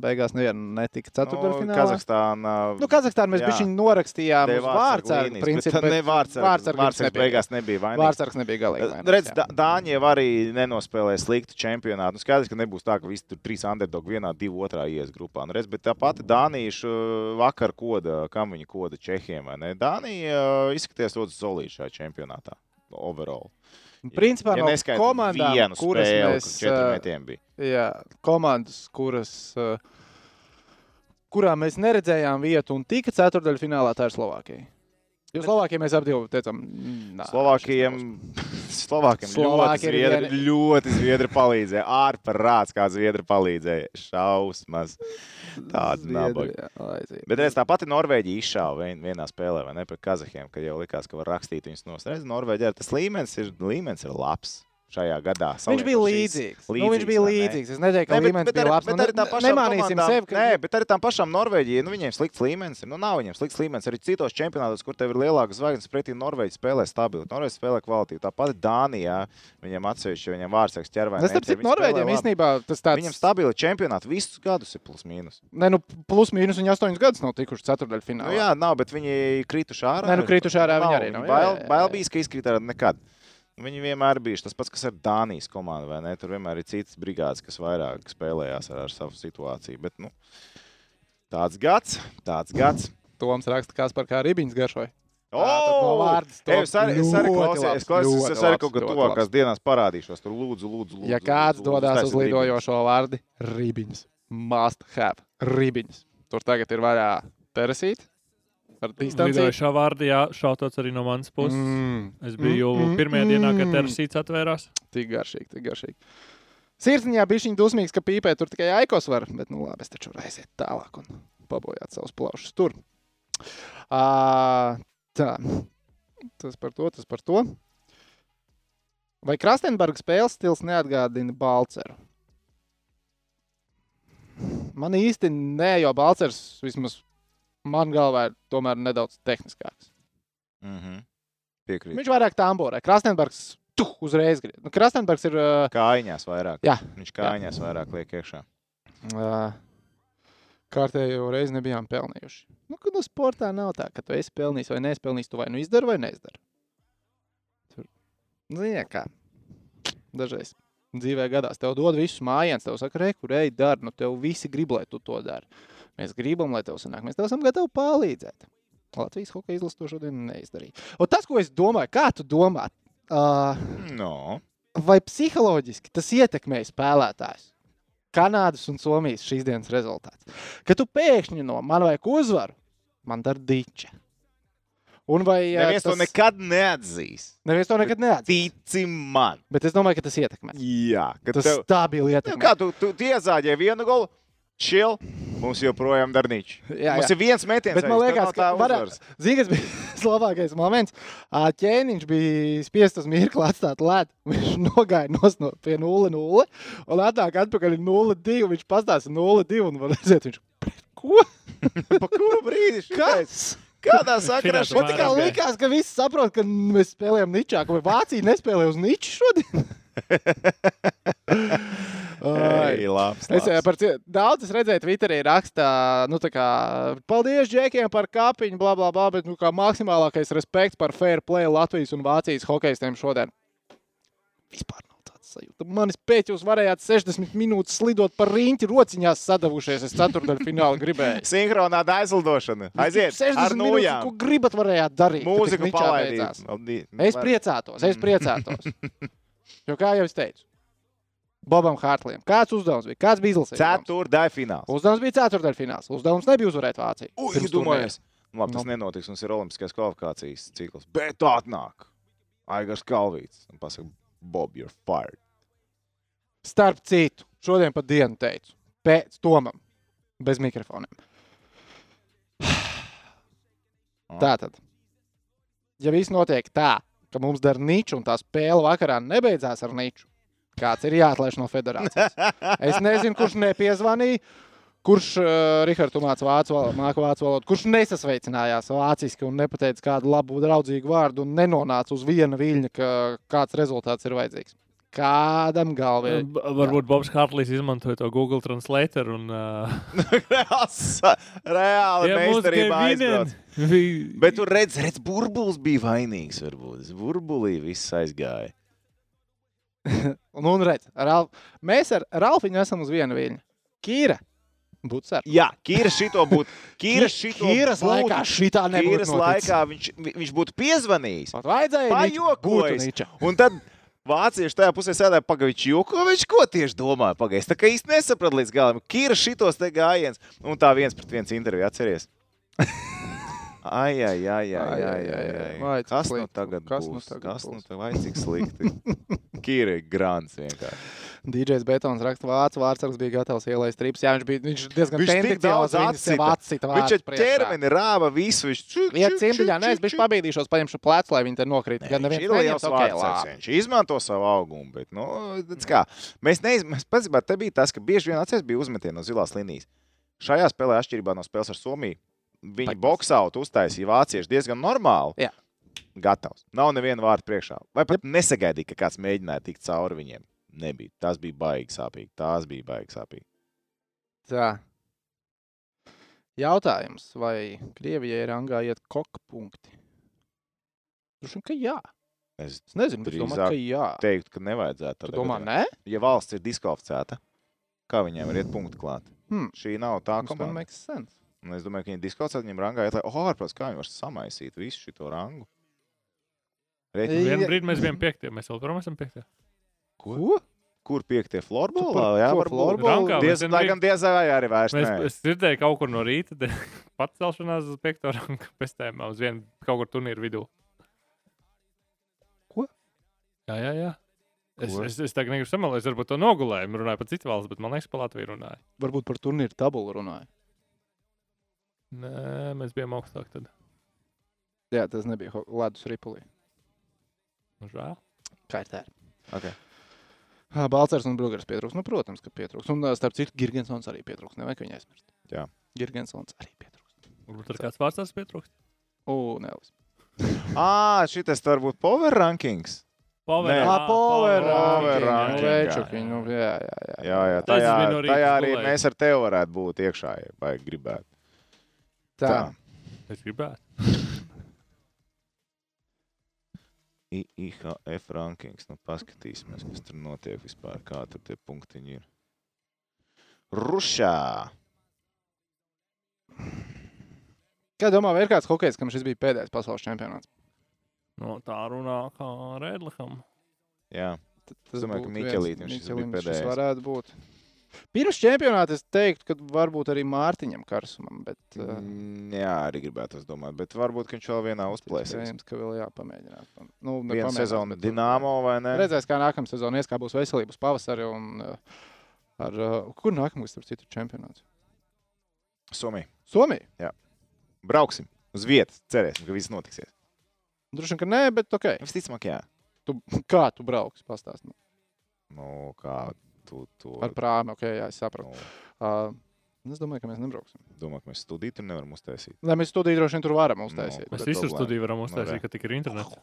Beigās neviena netika ceturtdaļfinālā. Nu, Kazahstāna. Nu, Kazahstānā mēs bijām norakstījām uz līnijas, principu, Ne nebija. beigās nebija vainīgs. Vārdsargs nebija galīgi. vainīgs, Redz, jā. Da- Dāņi jau arī nenospēlēja sliktu čempionātu. Nu, skaidrs, ka nebūs tā, ka visi tur trīs underdogi vienā, divu otrā ies grupā. Nu, redz, bet tā pati Dānija šo vakar koda, kam viņa koda Čehiem. vai ne? Dānija uh, izskatījās ļoti solīta šajā čempionātā. Overall. Principā no neskaita komandām, vienu kuras spēli, mēs, bija. Jā, komandas, kuras, kurām mēs neredzējām vietu un tika ceturdaļfinālā, tā ir Slovākija. Jo Slovākijai mēs divu teicām, "Mm, nā, Slovākijam, šis Slovākiem ļoti Slovāki ir zviedri, vieni- ļoti zviedri palīdzēja. Ārprāts, kā zviedri palīdzēja. Šausmas. Tāds nabaga. Bet redz, tā pati Norvēģija izšāva vien, vienā spēlē, vai ne? Pret Kazahiem, kad jau likās, ka var rakstīt viņus no Redz, Norvēģija tas līmenis ir, līmenis ir labs šajā gadā. Viņš bija šīs- līdzīgs. Nu, viņš bija vai ne? līdzīgs. Es neteiktu, ka Ne, bet, līmenis bet, bija arī, labs. bet Nu, arī tā ne- pašām Nemānīsim komandām- sevi. ka- Nē, bet arī tam pašam Norvēģijai, nu viņiem slikts līmenis. Ir. Nu, nav viņiem slikts līmenis. Arī citos čempionātos, kur tev ir lielākas zvaigznes, pretī Norvēģija spēlē stabili. Norvēģija spēlē kvalitīvi. Tāpat Dānijā viņam atsevišķi, viņam vārdsargs ķervēns. Es saprotu, Norvēģiem īstenībā tas tāds Viņam stabili čempionāti visus gadus ir plus mīnus. Ne, nu, plus mīnus viņi astoņus gadus nav tikuši ceturdaļfinālā. Nu, jā, nav, bet viņi krituši ārā. Nē, nu, krituši ārā viņi arī nav, jā, Bail, bijis, ka izkrīt ārā nekad. Viņi vienmēr bijuši tas pats, kas ar Dānijas komandu, vai ne? Tur vienmēr ir citas brigādes, kas vairāk spēlējās ar, ar savu situāciju. Bet, nu, tāds gads, tāds gads. Toms raksta, kas par kā ribiņas garšoja. O, tad no vārdas Ej, es arī, es arī klausījos, es, ļoti es arī kaut ļoti tuvākās dienās parādīšos. Tur lūdzu, lūdzu. lūdzu Ja kāds lūdzu, dodas uz lidojošo vārdu, ribiņas. Must have ribiņas. Tur tagad ir vaļā terasīt ar distanciju. Lidojušā vārdā, šautots arī no manas puses. Mm. Mm, Es biju Mm, mm, pirmajā dienā, kad mm. terasīts atvērās. tik garšīgi, tik garšīgi. Sirsniņā bija viņa dusmīgs, ka pīpē tur tikai aikos var, bet nu labi, es taču varu aiziet tālāk un pabojāt savus plaušus tur. Uh, tā. Tas par to, tas par to. Vai Krastenberga spēles stils neatgādina Balceru? Man īsti nē, jo Balcers vismaz man galvā ir tomēr nedaudz tehniskāks. Mhm. Piekrīt. Viņš vairāk tamborē. Tuh, uzreiz grib. Nu, Krastenbergs ir. Uh, Kājās vairāk. Jā. Viņš kājās vairāk liek iekšā. uh, kārtējo reizi nebijām pelnījuši. Nu, kad no sportā nav tā, ka tu esi pelnījis vai nespēlnījis, tu vai nu izdari vai neizdari. Tur, nu, zini, kā. Dažreiz dzīvē gadās, tev dod visus mājienas, tev saka, re, kur ej, dari, nu tev visi grib, lai tu to dari. Mēs gribam, lai tev sanāk, mēs tev esam gatavi palīdzēt. Latvijas hokeja izlase to šodien neizdarīja. Un tas, ko es domāju, kā tu domā, uh, No. vai psiholoģiski tas ietekmē spēlētājus? Kanādas un Somijas šīs dienas rezultāts. Kad tu pēkšņi no man vajag uzvaru, man dara diča. Un vai ā, Neviens to nekad neatzīs. neviens to nekad neatzīs. Tici man. Bet es domāju, ka tas ietekmē. Jā, ka Tas tev, stabili nu, ietekmē. kā tu, tu iezāģēji vienu golu, čil, mums joprojām darnīči. Jā, Mums jā. ir viens metiens, Bet man liekas, ka uzvaras. Zini, kas bija labākais moments? Ķēniņš bija spiests uz mirkli atstāt ledu. Viņš nogāja no pie 0-0 un atnāk atpakaļ 0-2. Viņš pastāsta 0-2 un var redzēt, viņš ko? Pa kuru brīdi? Kas? Kādā sakarā? Man tikai jā. likās, ka visi saprot, ka mēs spēlējam ničā, ka vai Vācija nespēlē uz niču šodien. Ei, labs, Es eh, labs. par daudz es redzēju, Twitterī rakstā, nu, tā kā, paldies Džekiem par kapiņu, bla, bla, bla, bet, nu, kā maksimālākais respekts par fair play Latvijas un Vācijas hokeistiem šodien. Vispār nav tāds sajūta. Manis pēc jūs varējāt 60 minūtes slidot par riņķi rociņās sadavušies. Es ceturdaļu finālu gribēju. Sinhronā aizlidošana. Aiziet 60 ar nojām. ko gribat varējāt darīt. Mūziku palaidīt. Es priecātos, es priecātos. Jo, kā jau es teicu, Bobam Hārtlijam, kāds uzdevums bija? Kāds bija izlasījums? Ceturtdaļa fināls. Uzdevums bija ceturdaļfināls. Uzdevums nebija uzvarēt Vāciju. Iedomājies. Nu, labi, tas Nu. nenotiks. Mums ir olimpiskās kvalifikācijas cikls. Bet atnāk Aigars Kalvīts un pasaka, Bob, you're fired. Starp citu, šodien pat dienu teicu, pēc tomam, bez mikrofoniem. Tātad, ja viss notiek tā, ka mums dara niču un tā spēle vakarā nebeidzās ar niču, kāds ir jāatlaiž no federācijas. Es nezinu, kurš nepiezvanīja. Kurš uh, Rihards māca vācu, māca vācu valodu, kurš nesasveicinājās vāciski un nepateica kādu labu, draudzīgu vārdu un nenonāca uz viena viļņa, ka kāds rezultāts ir vajadzīgs. Kādam galvā? B- Varbūt Bobs Hartlīs izmantoja to Google Translator un. Uh, Reāli meistarībā aizbrauc. Bet Bet tur redz, redz, burbulis bija vainīgs. Varbūt. Burbulī viss aizgāja. Un, un redz, Ralf, mēs ar Ralfiņu esam uz viena viļņa. Kīra, būtu saruna. Jā, Kīra šito būtu. Kīra šito Kīras būtu- laikā šitā nebūtu Kīras noticis. laikā viņš, vi- viņš būtu piezvanījis. Pat vajadzēja Pajokojis. Un tad vācieši tajā pusē sēdēja pagaidām, joko viņš ko tieši domāja. Pagaidām, tā kā īsti nesapratu līdz galam. Kīra šitos te gājiens, un tā viens pret viens interviju atceries. Ai, ai, ai, ai, ai, ai, ai. Vai, Kas nu tagad Kas nu būs? tagad Kas nu būs? tagad, vai cik slikti? Kīra ir grāns vienkārši. DJs Betons raksta, vārds bija gatavs ielaist trips. Jā, viņš bija viņš diezgan Viņš tik tendenciāls. Viņš sev atsita. Viņš vārds ar ķermeni rāva visu. Viņš Viet čuk, cimdiņā, čuk, nē, es čuk, biju čuk. pabīdīšos, paņemšu plecu, lai viņi te nokrīt. Nē, Gan viņš neviens neņems, ok, labi. Viņš izmanto savu augumu. Bet, nu, redz kā, mēs neizmantojam, patiesībā te bija tas, ka bieži vien atceries bija uzmetieni no zilās līnijas. Šajā spēlē, atšķirībā no spēles ar Somiju, viņi boxautu uztaisīja vācieši diezgan normāli. Jā. Gatavs. Nav neviena vārda priekšā. Vai pat nesagaidīja, ka kāds mēģināja tikt cauri viņiem. Nebija. Tas bija baigi sāpīgi. Tas bija baigi sāpīgi. Tā. Jautājums, vai Krievijai rangā iet koka punkti? Droši vien, ka jā. Es Es nezinu, bet domāju, ka jā. teiktu, ka nevajadzētu. Tu domā, nē? Ja valsts ir diskvalificēta, kā viņiem var iet punktu klāt? Hmm. Šī nav tā Tas man komanda. makes sense. Un es domāju, ka viņi diskvalificēti viņiem rangā iet, lai, oh, ārprāts, kā viņi var samaisīt visu šo rangu. Rēķini, Ei, vienā brīdī mēs bijām piektie. Mēs vēl projām esam piektie. Ko? kur piektie par Jā, ko florbolā? Rankā Diez, vienbrīd- gan diezgan vai arī vairs Mēs es dzirdēju kaut kur no rīta, tad pacelšanās uz piekto rangu pestēm uz vienu kaut kur turnīru vidū. Ko? Jā, jā, jā. Es, Ko? es, es tagad negribu samalēt, varbūt to nogulēju, runāju par citu valsts, bet man liekas, pa Latviju runāju. Varbūt par turnīru tabulu runāju. Nē, mēs bijām augstāk tad. Jā, tas nebija ho- ledus ripulī. Nu, žēl. Kā ir tā? Okay. Ā, Balcers un Brūgers pietrūks. Nu, protams, ka pietrūks. Un, ā, starp citu, Girgensons arī pietrūks. Nevajag viņu aizmirst. Jā. Girgensons arī pietrūks. Varbūt tur kāds pārstāvs pietrūkst. U, Nelis. Ah, šis var būt power rankings. Power, Nē. Ā, power Power ranking, jā, večuki, nu, jā, jā, jā. Jā, jā, Tas tajā, bija no rīta tajā arī gulēju. mēs ar tevi varētu būt iekšā, ja vajag gribētu. Tā. Es gribētu. I- IHF rankings. Nu, paskatīsimies, kas tur notiek vispār, kā tur tie punktiņi ir. Rušā! Kā domā, vai ir kāds hokejs, kam šis bija pēdējais pasaules čempionāts? No tā runā kā Rēdliham. Jā, Tad Es domāju, ka viens- šis bija pēdējais. varētu būt. Pirms čempionāta es teiktu, ka varbūt arī Mārtiņam Karsumam, bet uh, jā arī gribētu es domāt, bet varbūt viņš vēl vienā uzplēsīs. iespējams, ka vēl jāpamēģinās. Nu, Vienu sezonu bet- Dienāmo vai ne? Redzēs, kā nākamā sezona ies, kā būs veselības pavasari un uh, ar, uh, kur nākamais, starp citu, čempionāts? Somija. Somija. Brauksim uz vietas. Cerēsim, ka viss notiksies. Droši vien, ka nē, bet ok. Visticamāk, jā. Tu, kā tu brauks? Pastāst. man. Nu, kā tu to Ar prāmi, ok, jā, es sapratu. nu, Uh, es domāju, ka mēs nebrauksim. domā, ka mēs studiju tur nevaram uztaisīt. Lai mēs studiju droši vien tur varam uztaisīt. Mēs Bet visur problēma. studiju varam Nu, uztaisīt, re. ka tik ir internets.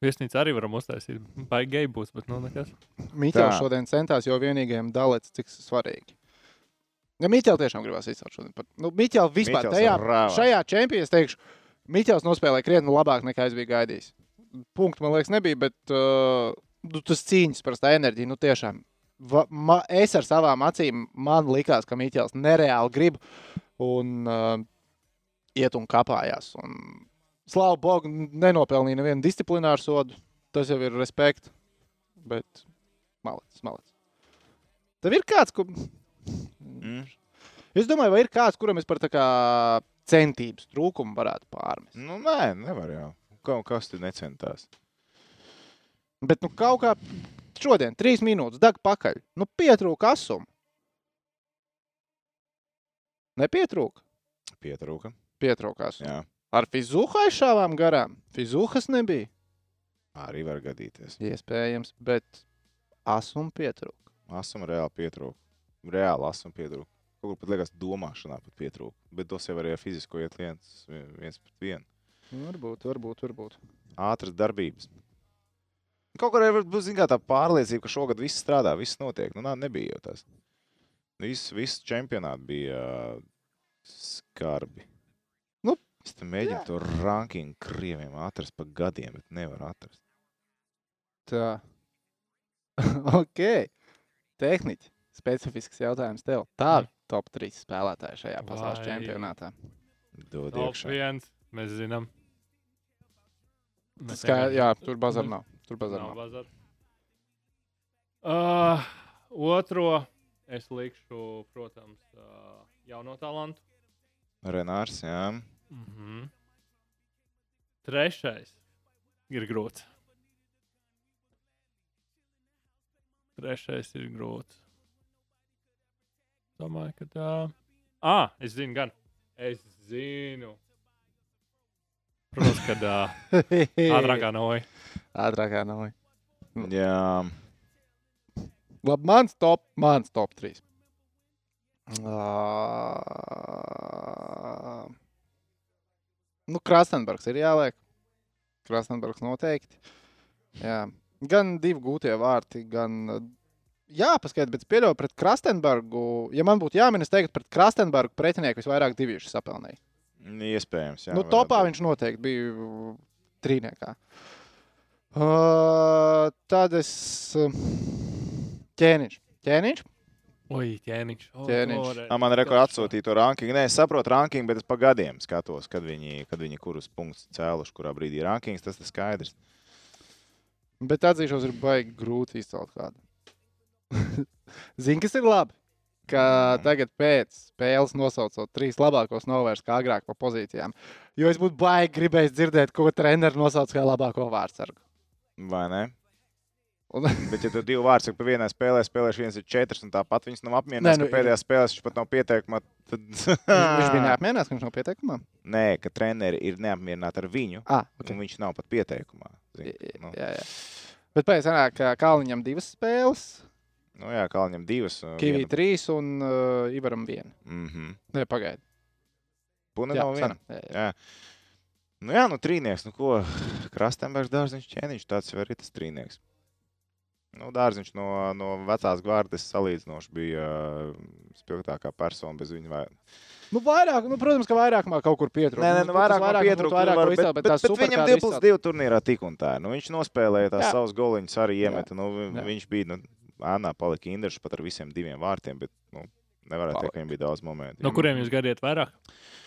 Viesnīcu arī varam uztaisīt. Baigi gei būs, bet nu nekas. Tā. šodien centās, jo vienīgajam dalīts, cik svarīgi. Ja Miķels tiešām gribās izcelt šodien. Par... Nu, Miķels vispār Miķels tajā, rāvās. šajā čempionā, es teikšu, Miķels nospēlēja krietni labāk nekā es biju gaidījis. Punktu man liekas nebija, bet uh, nu, tas cīņas par tā enerģiju, nu tiešām. Va, ma, es ar savām acīm, man likās, ka Miķels nereāli grib un uh, iet un kapājās. Un, Slāvu Bogu, nenopelnīja nevienu disciplināru sodu. Tas jau ir respekts. Bet malets, malets. Tev ir kāds, ko. Mm. Es domāju, vai ir kāds, kuram es par tā kā centības trūkumu varētu pārmest. Nu, nē, nevar jau. Kaut kas tur necentās. Bet nu kaut kā šodien, trīs minūtes, dag pakaļ. Nu, pietrūka asumu. Nepietrūka. Pietrūka. Asumu. Jā, Ar fizuhu aizšāvām garām. Fizuhas nebija. arī var gadīties. Iespējams, bet asumu pietrūka. Asuma reāli pietrūka. Reāli asuma pietrūka. Kaut kur pat liekas, domāšanā pat pietrūka. Bet tos jau ar fizisko iet viens, viens pret vienu. Varbūt, varbūt, varbūt. Ātras darbības. Kaut kur arī būs zināmā tā pārliecība, ka šogad viss strādā, viss notiek. Nu, nā, nebija jau tas. Viss, viss čempionāts bija ā, skarbi. Nu, es tam mēģinu to rankingu krieviem atrast pa gadiem, bet nevaru atrast. Tā. ok. Tehniķi. Specifisks jautājums tev. Tā Mm. top 3 spēlētāji šajā pasaules Vai- čempionātā. Dod Top iekšā. viens, mēs zinām. Mēs Skā, jā, tur bazar Nu, nav. Tur bazar Nav bazar. Uh, otro es likšu, protams, uh, jauno talantu. Renārs, jā. Mm -hmm. Trešais ir grūts. Trešais ir grūts. Domāju, ka tā. Ah, es zinu, gan. Es zinu. Protams, kad uh, ātrākā noja. Ātrākā nav. Jā, Labi, mans top, mans top 3. Uh, nu, Krastenbergs ir jāliek. Krastenbergs noteikti. Jā. Gan divi gūtie vārti, gan. Jā, paskatieties, bet pieļauju pret Krastenbergu. Ja man būtu jāmin, es teiktu, pret Krastenbergu pretinieku visvairāk divīšu sapelnīju. iespējams. Jā, nu, topā viņš noteikti bija trīniekā. Uh, tad es. Uh, ķēniņš. Ķēniņš? Oi, ķēniņš. O, Ķēniņš. Ā, Man reko atsūtīja to rankingu. Nē, es saprotu rankingu, bet es pa gadiem skatos, kad viņi, kad viņi kurus punktus cēluši, kurā brīdī ir rankings. Tas ir skaidrs. Bet atzīšos, ir baigi grūti izcelt kādu. Zini, kas ir labi? Ka Mm. tagad pēc spēles nosaucot trīs labākos novērst kā agrāk pa pozīcijām. Jo es būtu baigi gribējis dzirdēt, ko treneris nosauc kā labāko vārdsargu. Vai ne? Un, Bet, ja tu divi vārdi saki, pa vienai spēlē spēlēši, viens ir četrs, un tāpat viņas nav apmierināts, nu, ka pēdējā spēlē viņš pat nav pieteikumā, tad... viņš bija neapmierināts, ka viņš nav pieteikumā. Nē, ka treneri ir neapmierināti ar viņu, Ah, okay. un viņš nav pat pieteikumā. Zin, nu, jā, jā. Bet pēc tam ka Kalniņam divas spēles, nu jā, Kalniņam divas. Kivī viena- trīs un uh, Ivaram viena. Mhm. Nē, pagaidi. Puna Jā, nav viena. sana. Jā, jā. Jā. Nu jā, nu trīnieks, nu ko, Krastenbergs dārziņš ķēniņš, tāds jau arī tas trīnieks. Nu, dārziņš no, no vecās gvārdes salīdzinoši bija uh, spilgtākā persona bez viņa. Vai... Nu, vairāk, nu, protams, ka vairāk man kaut kur pietrūkst. Nē, nē, nu, vairāk man pietrūka. Vairāk, var, vairāk bet, bet, bet, bet, viņam superkārta 2 plus izcelt. 2 turnīrā tik un tā. Nu, viņš nospēlēja tās Jā. savus goliņus, arī iemeta. Nu, Jā. viņš bija, nu, ānā palika Indrišs pat ar visiem diviem vārtiem, bet, nu, nevarētu teikt, ka viņam bija daudz momentu. No kuriem jūs gadiet vairāk? Uh,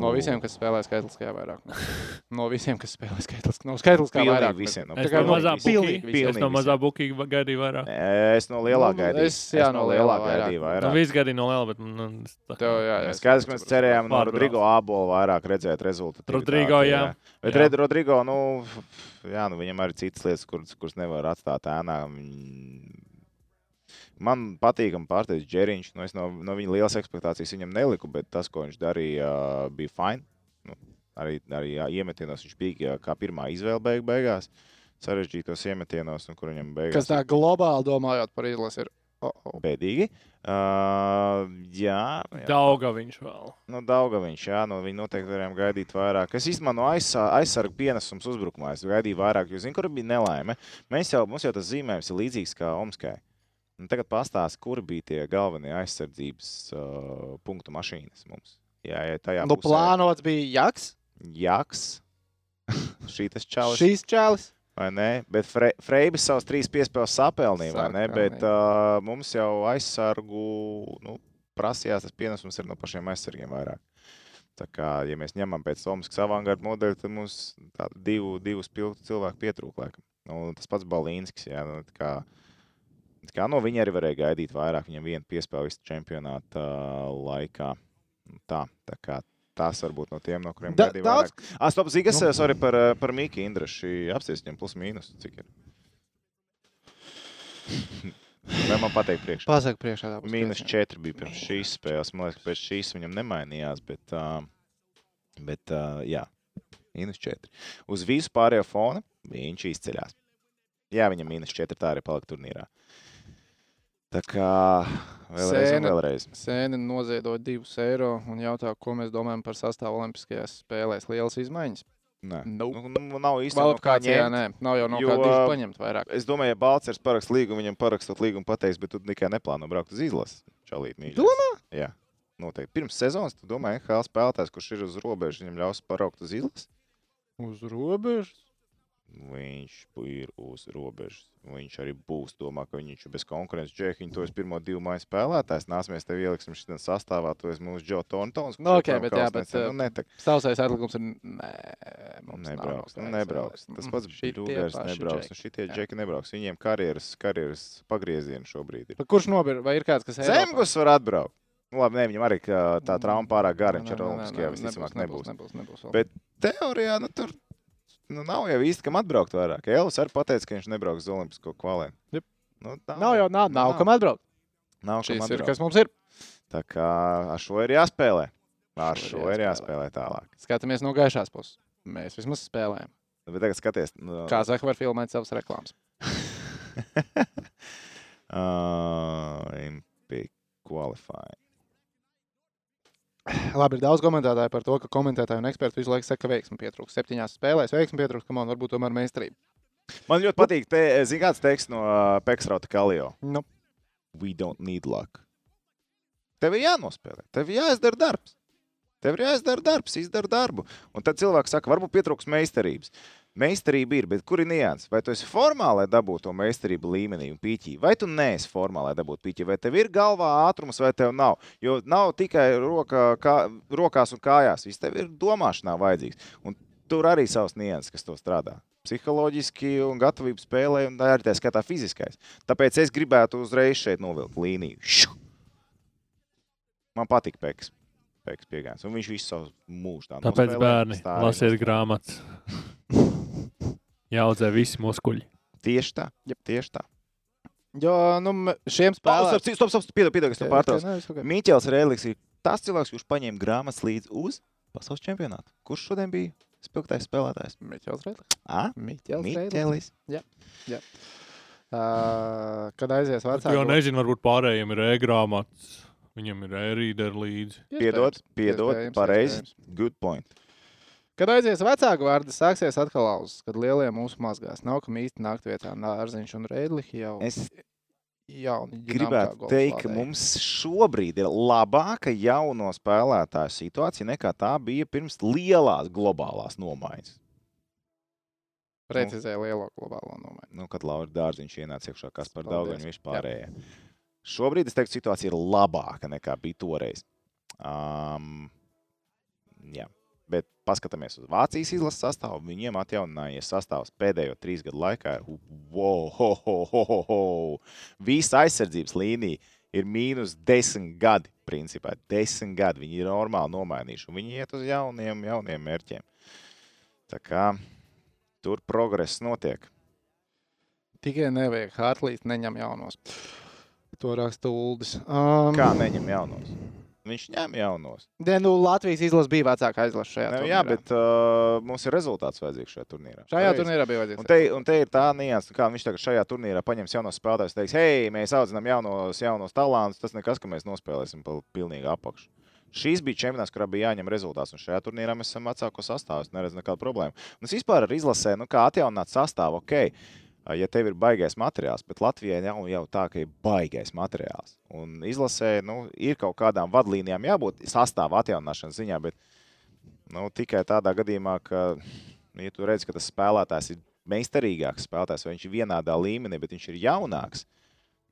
No visiem, kas spēlē skaitliskajā vairāk. No visiem, kas spēlē skaitliskajā. No skaitliskā vairāk. visiem, no Tā Es kā no mazā pilnīgi bukī- visiem. es no mazā bukīga gaidīju vairāk. Es no lielā Nu, gaidīju. es, jā, no lielā vairāk. gaidīju Nu, vairāk. viss gaidīja no liela, bet nu, es tā kā- Tev, jā, jā, Skaidrs, ka mēs cerējām no. Rodrigo Ābola vairāk redzēt rezultātu. Rodrigo, jā. Bet Jā. Rodrigo, nu, jā, nu, viņam arī citas lietas, kuras, kuras nevar atstāt ēnā. Viņ- Man patīkami pārsteidz Džeriņš. Nu, es no, no viņa lielas ekspektācijas viņam neliku, bet tas, ko viņš darīja, bija fine. Nu, arī arī jā, iemetienos viņš bija kā pirmā izvēle beig beigās. Sarežģītos iemetienos, un kur viņam beigās Kas tā globāli domājot par izlasi ir. Oh, oh. bēdīgi. Uh, jā, jā. Dauga viņš vēl. Nu, Daugaviņš, jā, no viņa noteikti varējām gaidīt vairāk. Es īstenībā no aizsargu pienesums uzbrukumā es gaidīju vairāk, jo zinu, kur bija nelaime. Mēs jau, mums jau tas zīmējums ir līdzīgs kā Omskai. Un tagad pastāst, kur bija tie galvenie aizsardzības uh, punktu mašīnas mums. Jā, jā tajā Nu, plānots bija Jaks, Jaks. Šī tas čalis. šīs čēlis. Vai ne? Bet Fre Freibis savus trīs piespēles sapelnīja, vai ne? Bet uh, mums jau aizsargu nu, prasījās tas pienesums ir no pašiem aizsargiem vairāk. Tā kā, ja mēs ņemam pēc Omaskas avangarda modeļa, tad mums divu, divu spilgtu cilvēku pietrūk. Laikam. Nu, tas pats Balīnskis. Jā, nu, tā kā, tā kā, no viņa arī varēja gaidīt vairāk. Viņam viena piespēle visu čempionāta uh, laikā. Nu, Tā, tā kā tas varbūt no tiem, no kuriem Da, gaidīja daudz, vairāk. Ah, stop, Zigas, Nu. sorry par, eh, par Mīku Indrašu. Apsies viņam plus mīnus, cik ir. Vai man pateikt priekšā? pasaka priekšā. Mīnus priekšā. 4 bija pirms šīs spēles. Man liekas, ka pēc šīs viņam nemainījās, bet, uh, bet uh, jā, mīnus 4. Uz visu pārējo fona viņš izceļās. Jā, viņam mīnus 4 tā arī palika turnīrā. Tā kā vēlreiz un Sēna. vēlreiz. Sēne noziedoja divus eiro un jautā, ko mēs domājam par sastāvu Olimpiskajās spēlēs. Lielas izmaiņas. Nē, Nope. nu, nu, nav īstenībā. Kvalifikācijā nē, nav jau no jo- kāda paņemt vairāk. Es domāju, ja Balčers parakst līgumu, viņam parakstot līgumu pateiks, bet tu tikai neplāno braukt uz izlasi. Čalīt, mīļais. Domā? Jā, noteikti. Pirms sezonas tu domā, ka spēlētājs, kurš ir uz robežas, viņam ļaus paraukt uz izlasi. Uz robežas. Viņš ir uz robežas. Viņš arī būs. Domā, ka viņš ir bez konkurences. Džekiņš, to es pirmo divu maiņu spēlētājs. Nācamies tev ieliksim šodien sastāvā. Tu esi mūsu Džo Tontons. kurš Nu, ok, bet jā, bet, Nu, netek. Sausais atlikums ir. Nē, mums nav Nebrauks, nu, nebrauks. Tas Mm, pats paši nebrauks. Un šitie džeki nebrauks. Viņiem karjeras, karjeras pagriezieni šobrīd ir. Bet Kurš nobir? Vai ir kāds, kas Eiropā? Zemgus var atbraukt. Nu, labi, ne, viņam arī tā trauma pārāk gara. Viņš Nē, ar Olimpiskajā visticamāk nebūs. Nebūs, nebūs vēl. Bet teorijā, nu, tur nu, nav jau īsti kam atbraukt vairāk. Elvis arī pateica, ka viņš nebrauks uz Olimpisko kvalēm. Jep. Nu, tā Nav jau, nav, nav kam atbraukt. Nav kam Šis ir, atbraukt. kas mums ir. Tā kā ar šo ir jāspēlē. Ar Šo šo ir ir jāspēlē. jāspēlē tālāk. Skatāmies no gaišās puses. Mēs vismaz spēlējam. Bet tagad skaties. Nu, Kā Zaka var filmēt savas reklāmas. uh, qualifying. Labi, ir daudz komentētāju par to, ka komentētāji un eksperti visu laiku saka, ka veiksmi pietrūks. Septiņās spēlēs veiksmi pietrūks, ka man varbūt tomēr meistarība. Man ļoti patīk, te, zin, kāds teksts no uh, Peksrauta Kalio. Nu, We don't need luck. Tev ir jānospēlē, tev ir jāizdara darbs. Tev ir jāizdara darbs, izdara darbu. Un tad cilvēks saka, varbūt pietrūks meistarības. Meistarība ir, bet kur ir nianses? Vai tu esi formā, lai dabūtu to meistarību līmenī un pīķī, vai tu neesi formā, lai dabūtu pīķī, vai tev ir galvā ātrums, vai tev nav. Jo nav tikai roka, kā, rokās un kājās, viss tev ir domāšanā vajadzīgs. Un tur arī savs nianses, kas to strādā. Psiholoģiski un gatavību spēlē, un arī tā skatā fiziskais. Tāpēc es gribētu uzreiz šeit novilkt līniju. Man patīk Peks. Peks piegājums. Un viņš visu savu mūžu tā Tāpēc nospēlē, bērni tā arī lasiet nospēlē. grāmatas. Jāaudzē visi muskuļi. Tieši tā. Jep. Tieši tā. Jo nu, šiem Stop, spēlētājiem stop, stop, piedod, piedod, es tev pārtraucu. pārtraucu. Miķels Rēlis ir tas cilvēks, kurš paņēma grāmatas līdzi uz pasaules čempionātu. Kurš šodien bija spilgtais spēlētājs? Miķels Redlis. Ah, Miķels Redlis. Miķelis. Uh, kad aizies Es vecāks. jau nezinu, varbūt pārējiem ir e-grāmatas. Viņam ir e-reader līdzi. Piedod, piedod, pareizi. Good point. Kad aizies vecāku vārdu, sāksies atkal lauzes, kad lielie mūsu mazgās. Nav kam īsti nākt vietā. Nārziņš un Reidlihi jau Es jauni. gribētu teikt, ka mums šobrīd ir labāka jauno spēlētāju situācija nekā tā bija pirms lielās globālās nomaiņas. precizēja lielo globālo nomaiņu. Nu, kad Laura Dārziņš ienāca iekšā, kas par daudz un vispārējie. Šobrīd es teiktu, situācija ir labāka nekā bija toreiz. Um, jā. Bet paskatāmies uz Vācijas izlases sastāvu. Viņiem atjauninājies sastāvs pēdējo trīs gadu laikā. Wow, ho, ho, ho, ho, ho. Visa aizsardzības līnija ir mīnus desmit gadi. Principā desmit gadi. Viņi ir normāli nomainījuši. Viņi iet uz jauniem, jauniem mērķiem. Tā kā tur progress notiek. Tikai nevajag Hartlīs, neņem jaunos. To raksta Uldis. Um, Kā neņem jaunos? Viņš ņem jaunos. Ne, nu, Latvijas izlase bija vecākā izlase šajā turnīrā. jā, bet uh, mums ir rezultāts vajadzīgs šajā turnīrā. Šajā Pareizi. turnīrā bija Un vajadzīgs. te, un te ir tā nianses, kā viņš tagad šajā turnīrā paņems jaunos spēlētājus. Teiks, hei, mēs audzinām jaunos, jaunos talantus. Tas nekas, ka mēs nospēlēsim pa pilnīgi apakšu. Šīs bija čempionāts, kurā bija jāņem rezultāts. Un šajā turnīrā mēs esam vecāko sastāvā. Es neredzu nekādu problēmu. Un es vispār ar izlasē, nu, kā atjaunināt sastāvu, ok. Ja tev ir baigais materiāls, bet Latvijai nav jau tā, ka ir baigais materiāls. Un izlasē nu, ir kaut kādām vadlīnijām jābūt sastāvā atjaunināšanas ziņā, bet nu, tikai tādā gadījumā, ka, nu, ja tu redz, ka tas spēlētājs ir meistarīgāks spēlētājs, vai viņš ir vienādā līmenī, bet viņš ir jaunāks,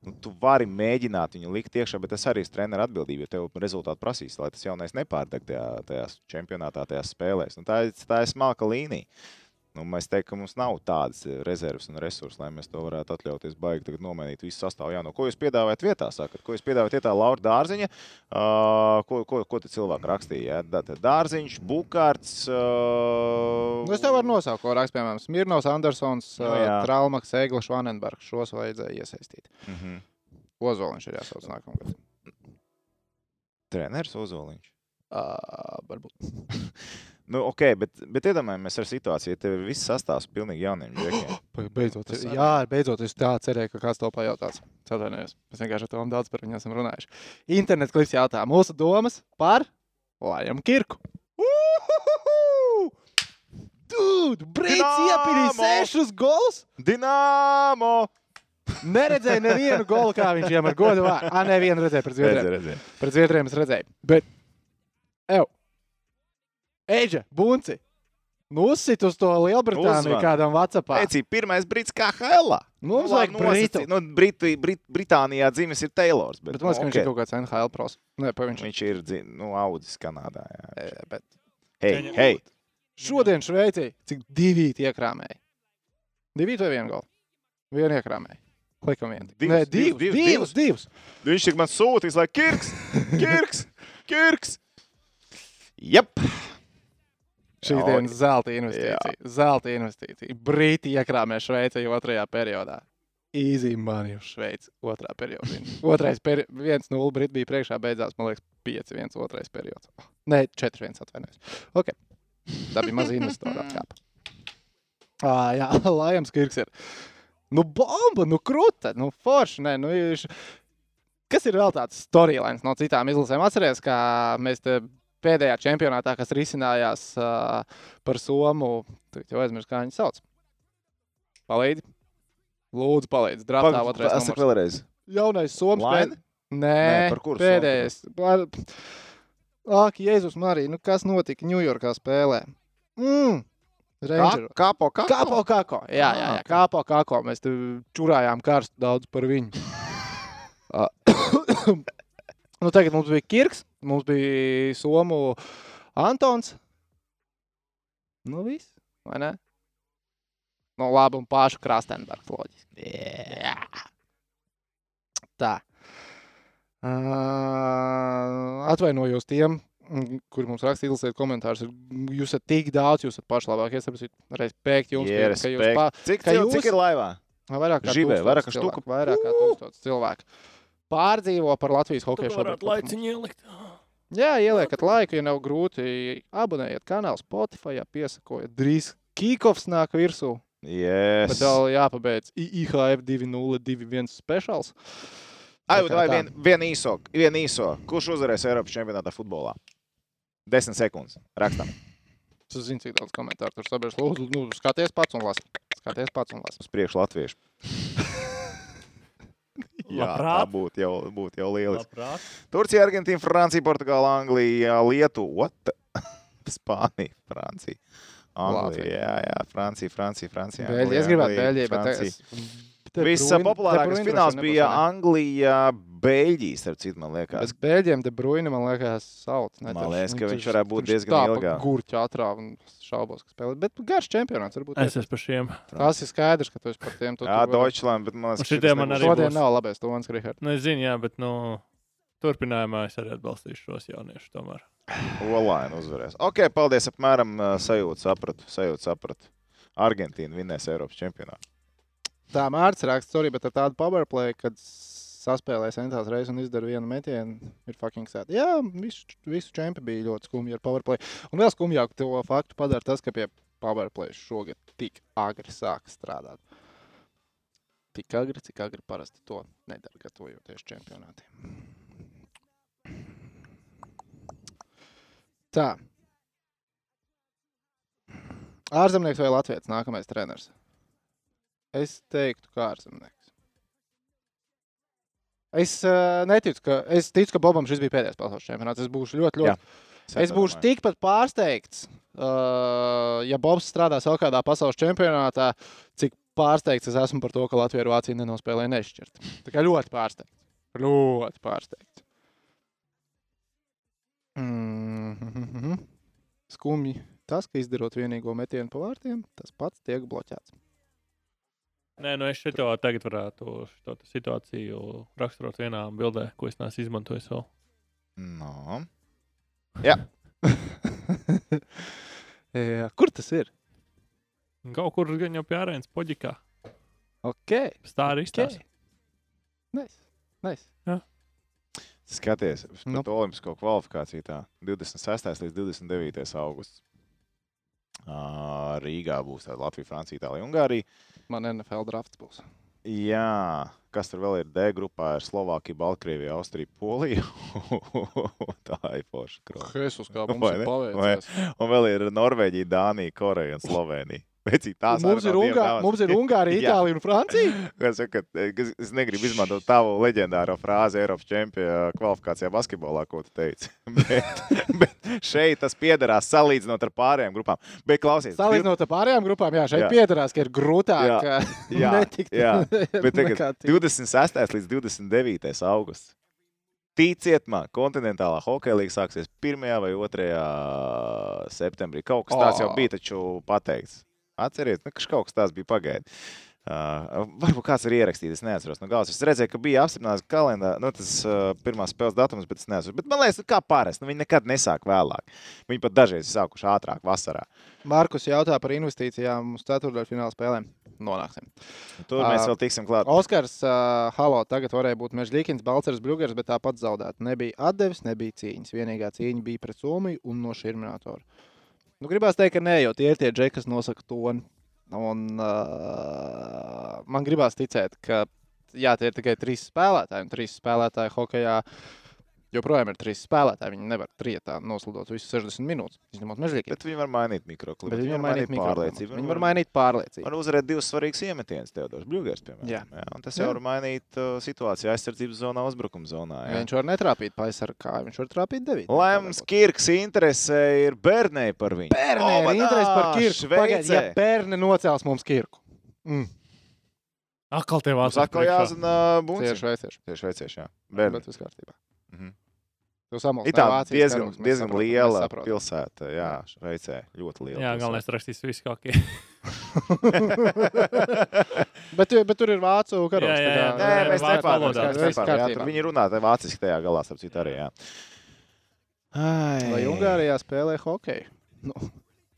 nu, tu vari mēģināt viņu likt iekšā, bet tas arī ir treneru atbildība, jo tev rezultāti prasīs, lai tas jaunais nepārdeg tajā, tajās čempionātā, tajās spēlēs. Nu, tā, tā ir smalka līnija. Nu, mēs teiktu, ka mums nav tādas rezerves un resursi, lai mēs to varētu atļauties. Baigi tagad nomainīt visu sastāvu. Jā, no ko jūs piedāvājat vietā? Sakat, ko jūs piedāvājat vietā Laura Dārziņa? Uh, ko, ko, ko te cilvēki rakstīja? Jā? Dārziņš, Bukārts. Uh, Nu, es tev varu nosaukt, ko raksta, piemēram, Smirnovs, Andersons, Nu, no, jā. Traumaks, Eglis, Vanenbergs. Šos vajadzēja iesaistīt. Mm -hmm. Ozoliņš ir jāsauc nākamgad. Treneris Ozoliņš. Uh, varbūt. Nu, ok, bet, bet iedomājamies ar situāciju, ja tev viss sastāvs pilnīgi jauniem džekiem. Be- Beidzot, Tas jā, beidzot, es tā cerēju, ka kāds to pajautās. Es Atvainojos. Mēs vienkārši ar to daudz par viņu esam runājuši. Internet klips jautā mūsu domas par Lajam Kirku. Dude, Brīts Dinamo! iepirīja sešus golus. Dināmo! Neredzēju nevienu golu, kā viņš viņam ar godu vārdu. Ah, nevienu redzēju pret Zviedriem. Pret Zviedriem es redzēju. Bet, ev, Eģe, Bunci, nu uzsit uz to Lielbritāniju Uzvan. kādam Vācijā. Pēcī pirmais brīdis kā Helā. Mums vajag Britu. Nu, Britu, Brit, Britānijā dzimis ir Taylors. Bet, Bet man liekas, ka nu, viņš ir kaut kāds NHL pros. Nē, pa viņš Viņš ir nu, audzis Kanādā. Jā. ir. Bet Hei, hei. šodien Šveicī cik divi iekrāmēji? Divi vai vienu golu? Vienu iekrāmēji. Likam vienu. Divus, Nē, divus, divus, divus, divus, divus. Viņš tik man sūtīs, lai Kirks, Kirks, Kirks. Jep. Šī Jā, dienas zelta investīcija. Zelta investīcija. Brīti iekrāmē Šveicē otrajā periodā. Easy money uz Šveici otrā periodā. Otrais peri 1-0 Briti bija priekšā, beidzās, man liekas, 5-1 otrais periods. Nē, 4-1 atvainojos. Ok. Tā bija maza investora atkāpa. Ah, jā, Lajams Kirks ir. Nu, bomba, nu, krūta, nu, forši. Nē, nu, viņš... Kas ir vēl tāds storylines no citām izlasēm? Atcerieties, kā mēs te pēdējā čempionātā, kas risinājās uh, par Somu, tagad jau aizmirsu, kā viņi sauc. Palīdzi. Lūdzu, palīdzi. Draftā otrais Pasaka numurs. vēlreiz. Jaunais. Line? pēd- Nē, Nē, par kuru pēdējais. Par... Ak, Jēzus Marija, nu kas notika Ņujorkā spēlē? Mm. Ranger. Kā, kāpo, kāpo? Kāpo, kāpo. Jā, jā, Ah, jā. Kāpo, kāpo. Mēs te čurājām karstu daudz par viņu. Nu, tagad mums bija Kirks, mums bija Somu Antons. Nu, viss, vai ne? Nu, labi, un pašu Krastenbergs loģiski. Jā. Tā. Uh, atvainojos tiem, kuri mums rakstīja, izlasiet komentārus. Jūs esat tik daudz, jūs esat paši labākie. Es saprotu, respekt jums, Jā, ka jūs respekt. pa, Cik, cik, jūs- cik ir laivā? Vairāk kā tūkstots vairāk kā štuka. Vairāk kā tūkstots cilvēku. Pārdzīvo par Latvijas hokeju šobrīd. laiciņu ielikt. Jā, ieliekat laiku, ja nav grūti. Abonējiet kanālu Spotify, ja piesakojiet. Drīz Kīkovs nāk virsū. Yes. Bet vēl jāpabeidz IHF 2021 speciāls. Ai, vai vien, vien īso, vien īso. Kurš uzvarēs Eiropas čempionātā futbolā? Desmit sekundes. Rakstam. Es zinu, cik daudz komentāru tur sabiedrības. Lūdzu, nu, skaties pats un lasi. Skaties pats un lasi. Uz priekšu latviešu. Jā, tā Labprāt. būtu jau, būt jau lieliski. Labprāt. Turcija, Argentīna, Francija, Portugāla, Anglija, Lietuva, Spānija, Francija. Anglija, jā, jā, Francija, Francija, Francija. Anglija, es gribētu Bēļģiju, bet es... Viss populārākais fināls bija Anglija, Beļģija, starp citu, man liekas. Bet Bēļģiem te Bruini, man liekas, sauc. Ne, Man liekas, ka viņš varētu būt diezgan ilgāk. Gurķi atrāv un šaubos, ka spēlē. Bet garš čempionāts varbūt. Es esmu par šiem. Tas ir skaidrs, ka tu esi par tiem. tu Jā, Deutschland, bet man liekas, šitie man arī Šodien nav labais Toms Rihards. Nu, es zinu, jā, bet nu, turpinājumā es arī atbalstīšu šos jauniešus. Tomēr. Olaina uzvarēs. Ok, paldies. Apmēram uh, sajūta, sapratu. Sajūta, sapratu. Argentīna vinnēs Eiropas čempionātu. Tā Mārcis raksta, sorry, bet ar tādu powerplay, kad saspēlēja centrālās reizes un izdara vienu metienu, ir fucking sad. Jā, visu, visu čempi bija ļoti skumji ar powerplay. Un vēl skumjāk to faktu padara tas, ka pie powerplay šogad tik agri sāk strādāt. Tik agri, cik agri parasti to nedara, gatavojoties čempionātiem. Tā. Ārzemnieks vai Latvijas nākamais treneris? Es teiktu, kā ārzemnieks. Es uh, neticu, ka. Es ticu, ka Bobam šis bija pēdējais pasaules čempionāts. Es būšu ļoti, ļoti. Jā. Es būšu tikpat pārsteigts, uh, ja Bobs strādās vēl kādā pasaules čempionātā, cik pārsteigts es esmu par to, ka Latvija ar Vāciju nenospēlēja nešķirt. Tā kā ļoti pārsteigts. Ļoti pārsteigts. Mm -hmm. Skumji tas, ka izdarot vienīgo metienu pa vārtiem, tas pats tiek bloķēts. Nē, nu es šito tagad varētu šo situāciju raksturot vienā bildē, ko es neesmu izmantojis vēl. No. Jā, kur tas ir? Kaut kur gan jau pie arēnas poģikā. Ok. Tā arī izstāsta. Nice. Nice. Skaties, uz Nu. nu. Olimpisko kvalifikāciju tā 26. līdz 29. augusts. Rīgā būs Latvija, Francija, Itālija, Ungārija. Man NFL drafts būs. Jā, kas tur vēl ir? D grupā ir Slovākija, Baltkrievija, Austrija, Polija. tā ir forša krona. Jesus, kā mums ir paveicies. Un vēl ir Norvēģija, Dānija, Koreja un Slovenija. Vecī, tās Mums ir, Ungā, mums ir Ungārija. Itālija un Francija. Es, ka, es, es negribu izmantot tavu leģendāro frāzi Eiropas čempionu kvalifikācijā basketbolā, ko tu teici. bet, bet šeit tas piederās salīdzinot ar pārējām grupām. Bet klausies, Salīdzinot ar pārējām grupām, jā, šeit Jā. piedarās, ka ir grūtāk Jā. jā. Netikt. jā. Bet tagad tikt. 26. līdz 29. augusts. Ticiet man, kontinentālā hokeja līnija sāksies 1. vai 2. septembrī. Kaut kas tāds jau bija taču pateikts. Atcerieties, nu, ka kaut kas tāds bija pagaidis. Uh, varbūt kāds ir ierakstījis, es neatceros. No galas. es redzēju, ka bija apstiprināts kalendārs, nu, tas uh, pirmās spēles datums, bet es neatceros. Bet man liekas, nu, kā parasti, nu, viņi nekad nesāk vēlāk. Viņi pat dažreiz ir sākuši ātrāk vasarā. Markus jautā par investīcijām uz ceturdaļfināla spēlēm. Nonāksim. Tur mēs Ā, vēl tiksim klāt. Oskars, uh, halo, tagad varēja būt Mežģīkins, Balčers, Bļūgers, bet tāpat zaudēt. Nebija atdevis, nebija cīņas. Vienīgā cīņa bija pret Somiju un no šurminātora. Nu, gribās teikt, ka nē, jo tie ir tie džeki, kas nosaka toni. Un uh, man gribās ticēt, ka jā, tie ir tikai trīs spēlētāji, un trīs spēlētāji hokeja joprojām ir trīs spēlētāji. Viņi nevar trietā noslidot visus 60 minūtes, izņemot Mežģīkinu. Bet viņi var mainīt mikroklipu. Bet viņi var mainīt pārliecību. pārliecību. Viņi var mainīt pārliecību. Var uzvarēt divus svarīgus iemetienus, Teodors Bļūgers, piemēram. Jā. Jā, un tas Jā. jau var mainīt uh, situāciju aizsardzības zonā, uzbrukuma zonā. Jā. Viņš var netrāpīt pa aizsargu kāju, viņš var trāpīt devīt. Lēmums Kirks interesē ir bērnei par viņu. Bērnē ir Obadā, interesi par kirku. Pagaid, ja bērni nocēls mums kirku. Mm. Atkal Mums vācieši. atkal jāzina Tie ir bunci. šveicieši. Tie ir šveicieši, jā. Bērni. Bet viss kārtībā. Mhm. Samulsi Ir diezgan, karogs, mēs diezgan saprotam, liela pilsēta. Jā, Šveicē. Ļoti liela. Jā, galvenais rakstīs visu kaut kā. Bet, bet tur ir vācu karogs. Jā, jā, jā. Nē, Jā, mēs tur Viņi runā tā vāciski tajā galā, starp citu arī. Jā. Ai. Vai Ungārijā spēlē hokeju? Nu,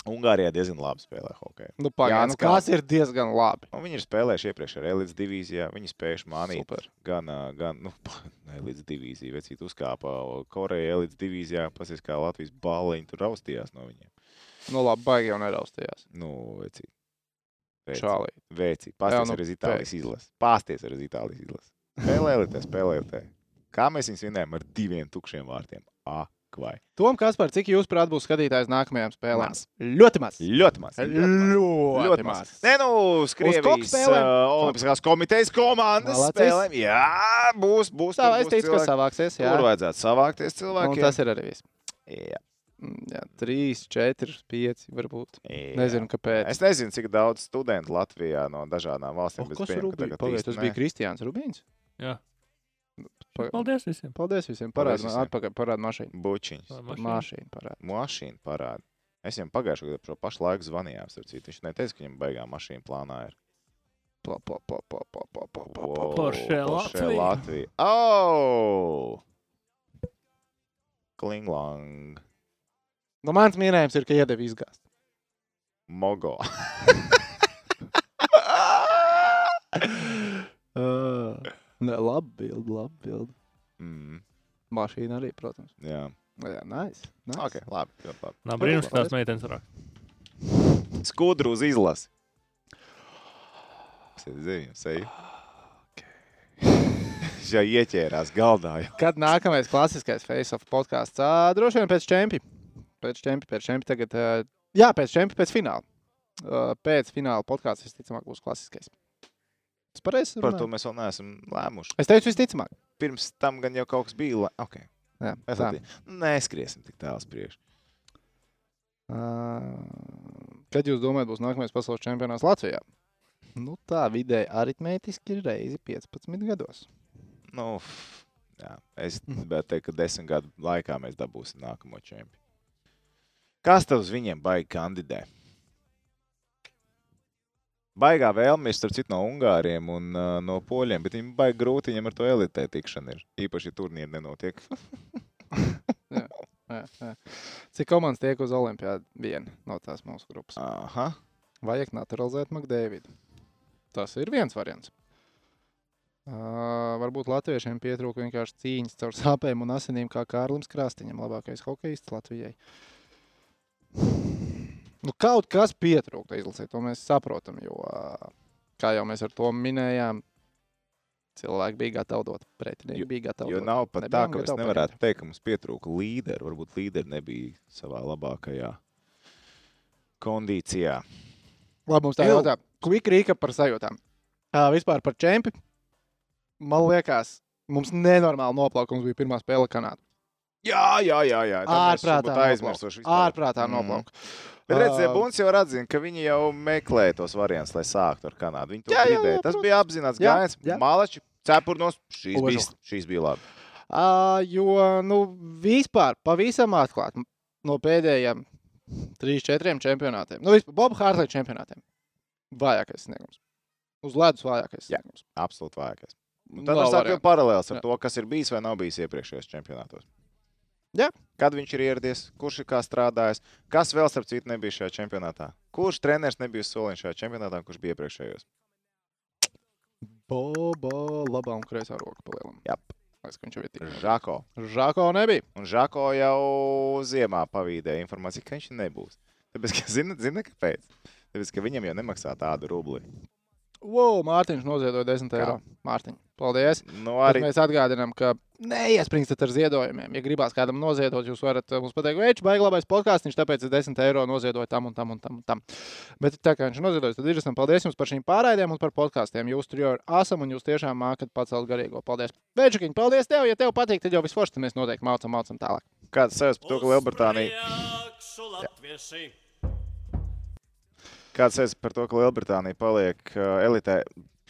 Ungārijā diezgan labi spēlē hokeju. Nu, pagaidi, Jānis nu, kas ir diezgan labi. Un viņi ir spēlējuši iepriekš ar elites divīzijā. Viņi spējuši mānīt Super. gan, gan nu, elites divīziju. Vecīt uzkāpa Koreja elites divīzijā. Pasies, kā Latvijas bāliņi tur raustījās no viņiem. Nu, labi, baigi jau neraustījās. Nu, vecīt. Čālī. Vecīt. Pasties nu, arī uz Itālijas izlases. Pasties arī uz Itālijas izlases. Spēlē elitē, spēlē elitē. Kā mēs viņus vinējam ar diviem tukšiem vārtiem? A, vai? Tom Kaspar, cik jūs prāt būs skatītājs nākamajām spēlēm? Maz. Ļoti maz. Ļoti maz. Ļoti, Ļoti maz. Nē, nu, Krievijas uh, Olimpiskās komitejas komandas Malacis. spēlēm. Jā, būs, būs. Tā, es teicu, ka savāksies. Jā, Tur vajadzētu savākties un cilvēkiem. tas ir arī viss. Jā, Mm, Jā, trīs, četri, pieci varbūt. jā. Nezinu, kāpēc. Es nezinu, cik daudz studentu Latvijā no dažādām valstīm. Kas īsti tas bija Kristiāns Rubīns. Jā. Pagaid. Paldies visiem. Paldies visiem. Parādi, visiem. atpakaļ, parādi mašīnu. Bučiņš. Mašīna. Mašīnu parādi. Mašīna parāda. Es viņam pagājušajā gadā par šo pašu laiku zvanījām. starp citu. Viņš neteica, ka viņam baigā mašīna plānā ir. Pla, pla, pla, pla, pla, pla, pla, pla. Wow, Porsche Latvija. Latvija. Oh! Klinglong. Nu, mans minējums ir, ka iedevi izgāzt. Mogo. Uh, Nē, labi bildi, labi bildi. mm, Mašīna arī, protams. jā. Jā, nice. nice. Ok, labi. ļoti labi. Nav brīnums, ka tās meitenes raksta. Skudru uz izlasi. Zinu, seju. Ja ieķērās galdā jau. Kad nākamais klasiskais face-off podkāsts? Ā, Droši vien pēc čempi. Pēc čempi, pēc čempi tagad. ā, Jā, pēc čempi, pēc fināla. Ā, Pēc fināla podkāsts visticamāk būs klasiskais. Tas pareizi. Par to mēs vēl neesam lēmuši. Es teicu, visticamāk. Pirms tam gan jau kaut kas bija. la- Ok, Jā, tā. Latvijā. Neskriesim tik tālu uz priekšu. Ā, Kad jūs domājat, būs nākamais pasaules čempionāts Latvijā? Nu, tā vidēji aritmētiski ir reizi 15 gados. Nu, jā, es gribētu teikt, ka desmit gadu laikā mēs dabūsim nākamo čempionu. Kas tev uz viņiem baigi kandidē? Baigā vēlme ir starp citu no Ungāriem un uh, no Poļiem, bet viņiem baigi grūti viņam ar to elitē tikšanu ir. Īpaši, ja turnīri nenotiek. Jā, jā. Cik komandas tiek uz Olimpijādu? Viena no tās mūsu grupas. Aha. Vajag naturalizēt Makdēvidu. Tas ir viens variants. Uh, varbūt latviešiem pietrūka vienkārši cīņas caur sāpēm un asinīm, kā Kārlim Krāstiņam, labākais hokejists Latvijai. Nu, kaut kas pietrūkst izlasīt, to mēs saprotam. Jo, kā jau mēs ar to minējām, cilvēki bija gatavi dot pretinieki. Bija gatavi Jo dot. nav pat tā, Nebijām ka mēs nevarētu paņemt. teikt, ka mums pietrūka līderi. Varbūt līderi nebija savā labākajā kondīcijā. Labi, mums tā Ew. jautā. Quick recap par sajūtām. Uh, vispār par čempi. Man liekas, mums nenormāli noplauka. Mums bija pirmā spēle Kanādā. Jā, jā, jā. jā. Ārprātā noplauka. aizmirsuši. Ārprātā Mm. Bet redziet, Ā, Bunds jau atzina, ka viņi jau meklē tos variantus, lai sāktu ar Kanādu. Viņi to Jā, jā, gribēja. jā, Tas protams. bija apzināts Jā, gājiens. jā. Mālači, cepurnos, šīs Ožu. bija, šīs bija labi. Uh, jo, nu, vispār pavisam atklāti no pēdējiem trīs, četriem čempionātiem. Nu, vispār Boba Hārta čempionātiem. Vājākais sniegums. Uz ledus vājākais Jā. sniegums. Absolūti vājākais. Un tad mēs sākam variantu. paralēlis ar Jā. to, kas ir bijis vai nav bijis iepriekšējos čempionātos. Jā. Kad viņš ir ieradies, kurš ir kā strādājis, kas vēl starp citu nebija šajā čempionātā? Kurš treneris nebija uz soliņa šajā čempionātā, kurš bija iepriekšējos? Boba labā un kreisā roka palielam. Jā. Es, ka viņš jau ir tik. Žako. Žako nebija. Un Žako jau ziemā pavīdēja informāciju, ka viņš nebūs. Tāpēc, ka zina, zina kāpēc? Tāpēc, ka viņam jau nemaksā tādu rubli. Wow, Mārtiņš noziedoja 10 eiro. Mārtiņ, paldies. Nu, Arī... arī Mēs atgādinām, ka neiespringstat ar ziedojumiem. Ja gribās kādam noziedot, jūs varat uh, mums pateikt, veids, baigi labais podkāsts, tāpēc es 10 eiro noziedoju tam un tam un tam. Un tam. Bet tā kā viņš ir noziedojis, tad ir esam paldies jums par šīm pārraidēm un par podkāstiem. Jūs tur jau ir asam un jūs tiešām mākat pacelt garīgo. Paldies. Veidžikiņ, paldies tev. Ja tev patīk, tad jau visforši tad mēs noteikti mācām, mācām tālāk. kāds sajūta par to, ka Lielbritānija, Latvieši. Kāds sajūta par to, ka Lielbritānija paliek uh, elitē.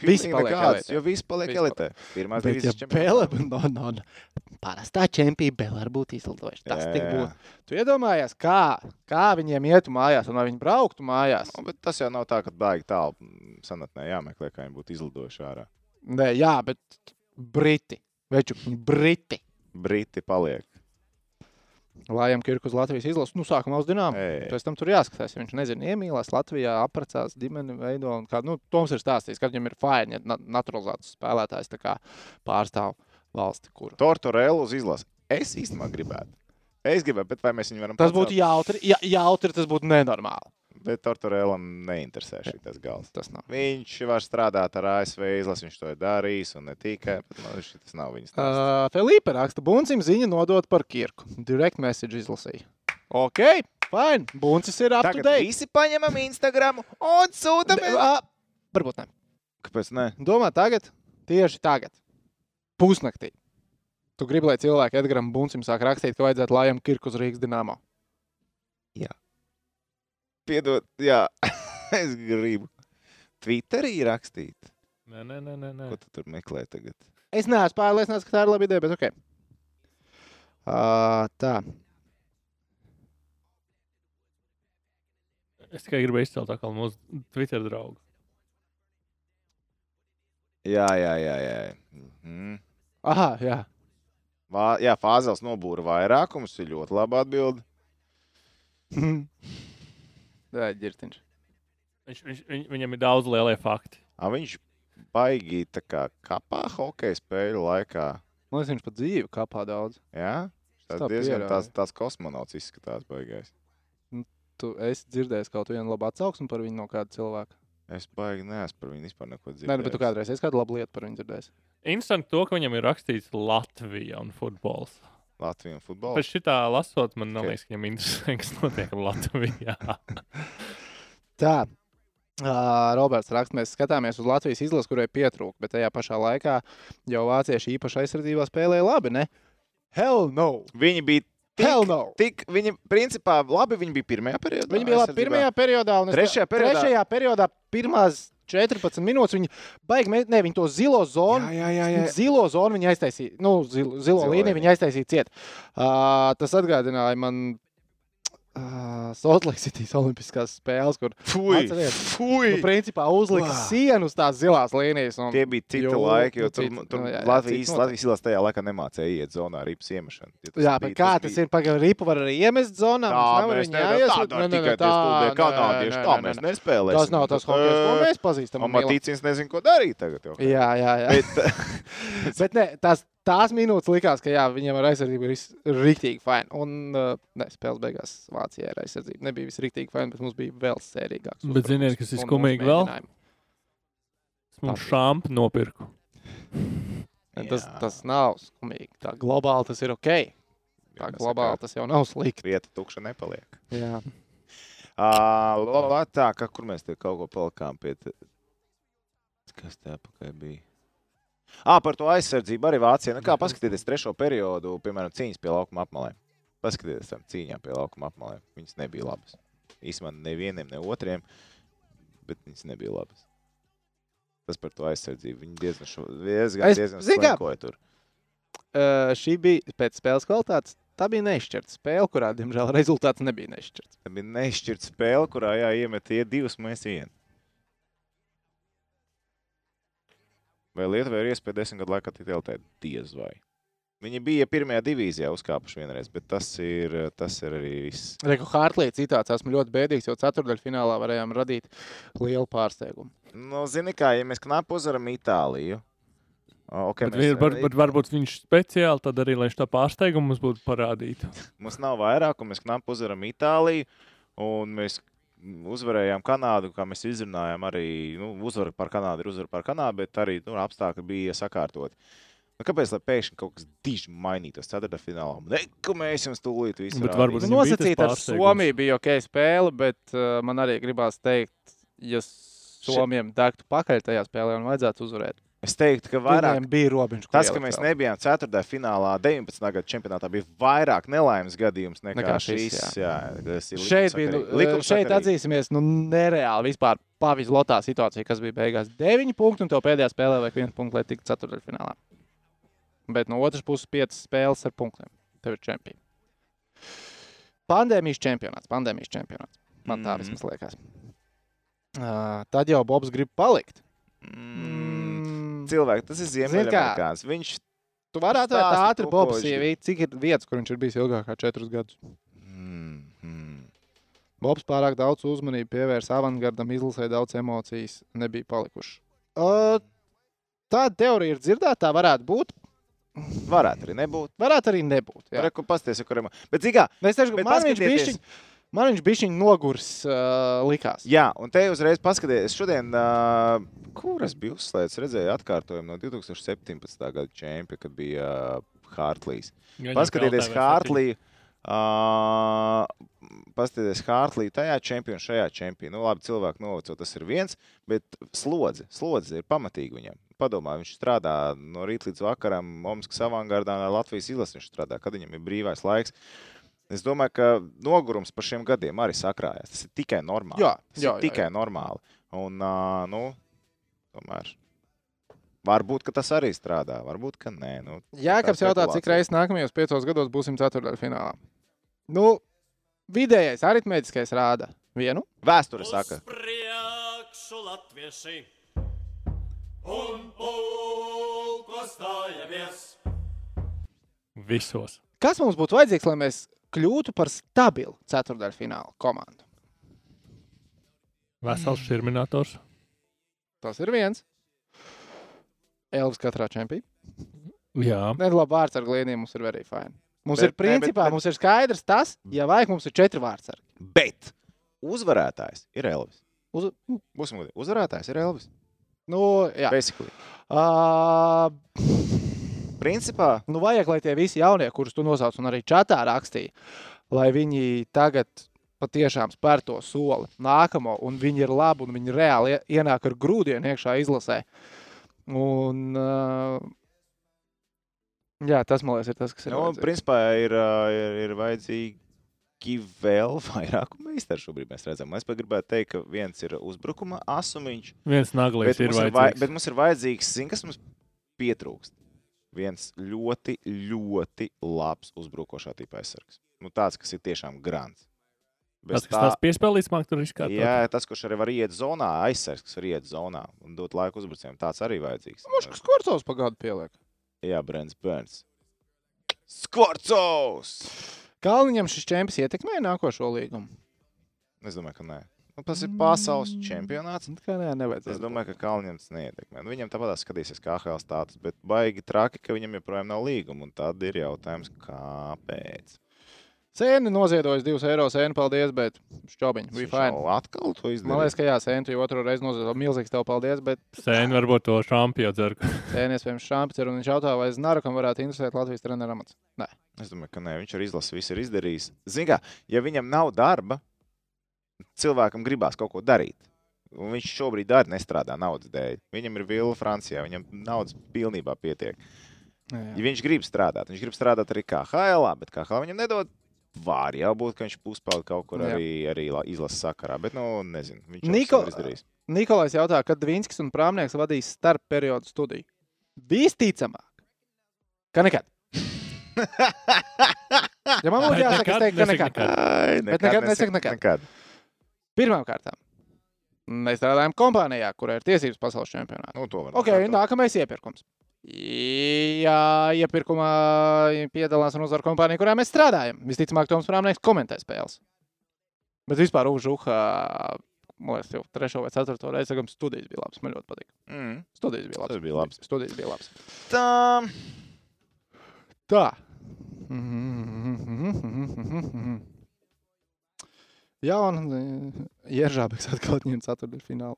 Visi paliek nekāds, elitē. Jo visi paliek Visi elitē. Pirmās Bet, ja divīzijas Bela, čempionātā. no, no, parastā čempionā Bela var būt izlidojuši. Tas Jā, tik būtu. Tu iedomājies, kā, kā viņiem ietu mājās un vai viņi brauktu mājās? Nu, bet tas jau nav tā, ka baigi tālu senatnē jāmeklē, kā viņi būtu izlidojuši ārā. Nē, jā, bet Briti. Veču, Briti. Briti paliek. Lājam Kirku uz Latvijas izlases. Nu, sākumā uz Dienām. Pēc tam tur jāskatās. ja Viņš nezina, iemīlēs Latvijā, apprecās ģimeni, veido. un Kā, nu, Toms ir stāstījis, ka viņam ir fajn, ja na- naturalizēts spēlētājs tā kā pārstāv valsti, kur. Tortorellu uz izlasi. Es īstenībā gribētu. Es gribētu, bet vai mēs viņu varam Tas pacelt? būtu jautri, ja, jautri, tas būtu nenormāli. Bet Tortorellam neinteresē šis gals. Tas nav. Viņš var strādāt ar ASV izlasi, viņš to ir darījis, un ne tikai. Bet, nu, šis nav viņas. Uh, Uh, Felipe raksta, Buncim ziņa nodot par Kirku. Direct message izlasīja. Ok, fine. Buncis ir to Tagad visi paņemam Instagram un sūtam. Ā, Varbūt ne. Kāpēc ne? Domā tagad, tieši tagad, pusnaktī. Tu gribi, lai cilvēki Edgars Buncim sāk rakstīt, ka vajadzētu lājam Kirku uz Rīgas dīnāmo. Piedod, jā, es gribu. Twitterī rakstīt. Nē, nē, nē, nē. Ko tu tur meklē tagad? Es neesmu pārliecināts, ka tā ir laba ideja, bet ok. Uh, tā. Es tikai gribēju izcelt kā mūsu Twitter draugu. Jā, jā, jā. jā. Mhm. Aha, jā. Vā, jā, fāzels nobūra vairākums. Ir ļoti laba atbilde. Jā, ģirtiņš. Viņš, viņš, viņ, viņam ir daudz lielie fakti. A, viņš baigi tā kā kapā hokeja spēļu laikā. Man liekas, viņš pat dzīvi kapā daudz. Jā? Tas diezgan tās, tās kosmonauts izskatās baigais. Tu esi dzirdējis kaut vienu labu atsauksmi par viņu no kāda cilvēka. Es baigi neesmu par viņu vispār neko dzirdējis. Nē, nu, bet tu kādreiz esi kādu labu lietu par viņu dzirdējis. Interesanti to, ka viņam ir rakstīts Latvija un futbols. Latvijas futbols. Pēc šitā lasot, man Ok. liekas, ka viņam interesē, kas notiek Latvijā. Tā. Uh, Roberts raksta, mēs skatāmies uz Latvijas izlasi, kurai pietrūka, bet tajā pašā laikā jau vācieši īpaši aizsardzībā spēlēja labi. Ne? Hell no! Viņi bija tik, Hell no! tik viņi, principā, labi, viņi bija pirmajā periodā. Viņi bija labi pirmajā periodā, un Trešajā periodā- trešajā periodā pirmās 14 minūtes viņi baigi, ne, viņi to zilo zonu. Jā, jā, jā. jā. Zilo zonu viņi aiztaisīja, nu, zilo, zilo Zilo līniju līniju. viņi aiztaisīja ciet. Uh, tas atgādināja man uh, Saltlake Citīs Olimpiskās spēles, kur! Atceries? Fui! nu, principā uzlika Vā. sienu uz tās zilās līnijas. Un, Tie bija citi Jo, laiki, jo nu, tur, citi, tur nu, jā, Latvijas, Latvijas ilās tajā laikā nemācīja iet zonā ar ripas iemešanu. Ja tas Jā, bija- bet kā tas ir? Pagaidām, ripu var arī iemest zonā. Tā mēs dara nē, tikai tie nē, kanādieši. Tā mēs nespēlēsim. Tas nav tas hokejs, ko mēs pazīstam. un. Matīcins nezin, ko darīt tagad. jau. Jā, jā, jā. Bet, Bet ne, tās, tās minūtes likās, ka jā, viņam ar aizsardzību ir viss rīktīgi fini. Un uh, ne, spēles beigās Vācijā ar aizsardzību nebija viss rīktīgi fini, bet mums bija vēl sērīgāks. Bet ziniet, kas ir skumīgi vēl? Es mums šāpu nopirku. Tas, Jā. tas nav skumīgi. Tā globāli tas ir ok. Tā Jāsaka, globāli tas jau nav slikti. Vieta tukša nepaliek. Jā. La- Tā, ka, kur mēs te kaut ko palikām pie? Kas tā pakaļ bija? Ā, par to aizsardzību arī Vācija. Nu, kā paskatieties trešo periodu, piemēram, cīņas pie laukuma apmalēm. Paskatieties tam cīņām pie laukuma apmalēm. Viņas nebija labas. Īsumā nevienam, ne otriem, bet viņas nebija labas. Tas par to aizsardzību. Viņi diezgan, šo, diezgan, Es- diezgan slinkoja tur. Uh, šī bija pēc spēles kvalitātes. Tā bija neizšķirta spēle, kurā, diemžēl, rezultāts nebija neizšķirts. Tā bija nešķirta spēle, kurā jāiemet tie divus, mēs vienu. Vai Lietuvai ir iespēja desmit gadu laikā tikt LT? Diez vai. Viņi bija pirmajā divīzijā uzkāpuši vienreiz, bet tas ir, tas ir arī viss. Reku Hārtlīds citāts esmu ļoti bēdīgs, jo ceturdaļfinālā varējām radīt lielu pārsteigumu. Nu, zini kā, ja mēs knapi uzvaram Itāliju, okay, Bet, vi- var, bet varbūt viņš speciāli tad arī, lai tā pārsteigumu mums būtu parādītu. mums nav vairāk, un mēs knapi uzvaram Itāliju, un mēs uzvarējām Kanādu, kā mēs izrunājām, arī nu, uzvara par Kanādu ir uzvara par Kanādu, bet arī nu, apstākļi bija sakārtoti. Nu, kāpēc lai pēkšņi kaut kas diži mainītos ceturtdaļfinālā? Neko mēs jums tūlīt varbūt Nu, bija tas Nosacīt ar. Somiju bija ok spēle, bet uh, man arī gribās teikt, ja Somijam degtu pakaļ tajā spēlē un vajadzētu uzvarēt. Es teiktu, ka vairāk Viņiem bija robežs. kur Tas, ka mēs vēl. nebijām 4. finālā, 19. gada čempionātā, bija vairāk nelaimes gadījums nekā, Nekā šis, šis. Jā, ir Šeit bija, nu, likumsakarīgi. šeit atzīsimies, nu, nereāli vispār pavizlotā situācija, kas bija beigās 9 punkti, un to pēdējā spēlē vajag 1 punktu, lai tiktu ceturdaļfinālā. Bet no otras puses 5 spēles ar punktiem. Tev ir čempions. Pandēmijas čempionāts, pandēmijas čempionāts. Man tā Mhm. vismaz liekas. Uh, tad jau Bobs grib palikt. Mm, Mm. Cilvēki, tas ir? Ziemeļamerikāns. Viņš Tu vari atvērt ātri Bobs ievīt, cik ir vietas, kur viņš ir bijis ilgāk kā četrus gadus. Mm, mm. Bobs pārāk daudz uzmanību pievērsa avangardam, izlasīja daudz emocijas, nebija palikuši. Uh, Tāda teorija ir dzirdēta, tā varētu būt. Varētu arī nebūt. Varētu arī nebūt. jā. Reku pasties, kuriem. Bet, zigā, Es teikšu, Bet man viņš bišķiņ, man viņš bišķiņ nogurs uh, likās. jā, un te uzreiz paskatieties, šodien, uh, kur es biju uzslēdzis, redzēju atkārtojumu no 2017. gada čempiona, kad bija uh, Hartlīs. Paskatieties, Hartlī. Uh, paskatieties, Hartlī tajā čempionā, šajā čempionā. Nu, labi, cilvēku noveco tas ir viens, bet slodze, slodze ir pamatīgi viņam. Padomā, viņš strādā no rīta līdz vakaram, Omaskas avangardā, Latvijas izlases viņš strādā, kad viņam ir brīvais laiks. Es domāju, ka nogurums par šiem gadiem arī sakrājās. Tas ir tikai normāli. Jā, Tas jā, ir jā, tikai jā. normāli. Un, uh, nu, tomēr. Varbūt ka tas arī strādā, varbūt ka nē. Nu, Jēkabs tā jautā, cik reizes nākamajos piecos gados būsim ceturdaļfinālā. Nu, vidējais aritmētiskais rāda vienu. Vēsture saka. Visos. Kas mums būtu vajadzīgs, lai mēs kļūtu par stabilu ceturdaļfināla komandu? Vesels šurminātors. Tas ir viens. Elvis katrā čempionā. Jā. Nedod vārds ar glīniem, mums ir arī fini. Mums Bet- bet, ir principā, ne, bet- bet, mums ir skaidrs tas, ja vajag, mums ir četri vārds. bet uzvarētājs ir Elvis. Uz, Būsim godīgi. Uzvarētājs ir Elvis. nu, jā. Basically. Uh, Principā, nu, vajag, lai tie visi jaunie, kurus tu nosauc, un arī čatā rakstīja, lai viņi tagad patiešām spēr to soli nākamo, un viņi ir labi, un viņi reāli ie- ienāk ar grūdienu iekšā izlasē. Un, uh, jā, tas, man liekas, ir tas, kas ir. nu, vajadzīgs. principā ir, ir, ir vajadzīgi vēl vairāku meistaru šobrīd. Mēs redzam, es pat gribētu teikt, ka viens ir uzbrukuma asumiņš, Viens naglīs bet, ir mums ir, vai, vajadzīgs. bet mums ir vajadzīgs, zin, kas mums pietrūkst. Viens ļoti, ļoti labs uzbrukošā tipa aizsargs. Nu, tāds, kas ir tiešām grants. Bez Tas, kas tās piespēlīs, man tur izskatās. Jā, tas, kurš arī var iet zonā, aizsargs, kas var iet zonā un dot laiku uzbrucējiem, tāds arī vajadzīgs. Mums skorcovs pagādu pieliek. Jā, Brents Burns. Skvorcovs! Kalniņam šis čempions ietekmēja nākošo līgumu. Es domāju, ka nē. Nu, tas ir pasaules čempionāts. Nu, Kā nē. Es domāju, ka Kalniņam tas neietekmē. Nu, viņam tāpat skatīsies, kā HL status, bet baigi traki, ka viņam joprojām nav līguma. Un tad ir jautājums, kāpēc. Sēne noziedojas 2 eiro sēne, paldies, bet šķobiņi, bija. Šau Atkal to izdarīt. Man liekas, ka jā, sēne, tu jau otru reizi noziedoja. Milzīgs tev paldies, bet Sēne varbūt to šampionu dzer. sēne iespējams ir. Un viņš jautā, vai Znarakam varētu interesēt Latvijas treneru amats. Nē. Es domāju, ka nē, viņš ar izlasi visu ir izdarījis. Kā, ja viņam nav darba, cilvēkam gribās kaut ko darīt. Un viņš šobrīd arī nestrādā naudas dēļ. Viņam ir vila Francijā, viņam naudas pilnībā pietiek. Jā, Ja jā. viņš grib strādāt, viņš grib strādāt arī KHL, bet KHL viņam nedod. Var jau būt, ka viņš puspauda kaut kur Jā. arī, arī la- izlases sakarā, bet, nu, nezinu. Viņš Niko- jau ir izdarījis. Nikolais jautā, kad Dvīnskis un Prāmnieks vadīs starp periodu studiju. Visticamāk, ka nekad. Ja man būtu jāsaka, es teiktu, ka nekad. Ai, Bet nekad nesaka nekad. nekad. Pirmkārt, mēs strādājam kompānijā, kurai ir tiesības pasaules čempionātā. Nu, to var Ok, nokārtot. nākamais iepirkums. Jā, iepirkumā piedalās un uzvar kompānija, kurā mēs strādājam. Visticamāk, Toms Prāmnieks komentē spēles. Bet vispār Užuha, man liekas, jau trešo vai ceturto reizi, sakam, studijas bija labas. Man ļoti patīk. Mm. Studijas bija labas. Tas bija labs. Studijas bija labas. Tā. Tā. Jā, un eh, Jeržābeks atkal atņēma ceturtdaļu finālu.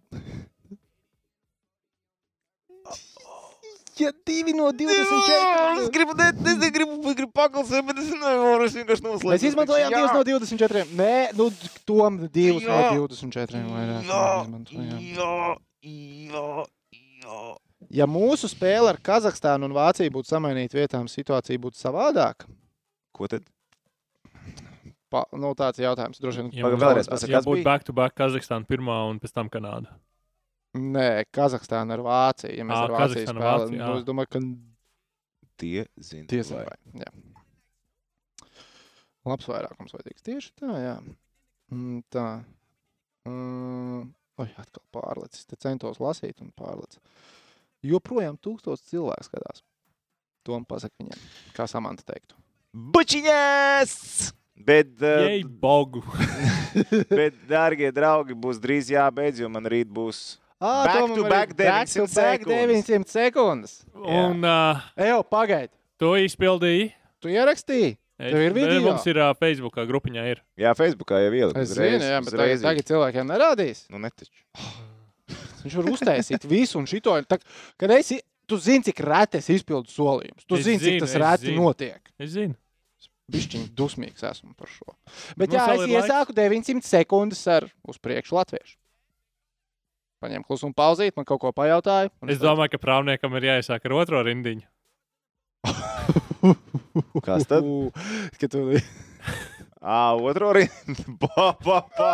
Ja divi no 24. Es gribu, ne, es negribu, es gribu paklausīt, bet es nevaru. Es vienkārši noslēdzu. Mēs izmantojām divas no 24. Nē, nu, tom divas no Jā. 24. vairāk Jā, jā, jā, jā. Ja mūsu spēle ar Kazahstānu un Vāciju būtu samainīta vietām, situācija būtu savādāka. Ko tad? Pa, nu, tāds jautājums droši vien. Ja vēlreiz pasaka, Ja kas būtu bija? back to back Kazahstāna pirmā un pēc tam Kanāda. Nē, Kazahstāna ar Vāciju. Ja mēs Ā, ar Vāciju spēlējam, nu, es domāju, ka Tie zina. tiesā vai. vai. Jā. Labs vairākums vajadzīgs. Tieši tā, jā. Mm, tā. Mm, oi, atkal pārlecis. Te centos lasīt un pārlecis. Joprojām tūkstoši cilvēku skatās. Tom pasaka viņam, kā Samanta teiktu. Bučiņas! Bet, uh, Jej, bogu! bet, dārgie draugi, būs drīz jābeidz, jo man rīt būs. Ah, Back to back 900 back sekundes. 900 sekundes. Un uh, Ejo, pagaidi. to izpildīja. Tu ierakstīji? Tev ir video? Mums ir uh, Facebookā grupiņā. Ir. Jā, Facebookā jau ieliku. Es uzreiz, zinu, jā, bet tagad, tagad cilvēkiem nerādīs. Nu, netaču. Viņš var uztaisīt visu un šito. Tā, kad esi, tu zini, cik reti es izpildu solījumus. Tu Es zini, cik tas es reti zinu. notiek. Es zinu. Bišķiņ dusmīgs esmu par šo. Bet Mums jā, es ir laiks. iesāku 900 sekundes ar uz priekšu latviešu. Paņēmu klusumu pauzīt, man kaut ko pajautāja. Es domāju, ka prāvniekam ir jāiesāk ar otro rindiņu. Kas tad? Kad tu... Ā, otro rindu. Pa, pa, pa.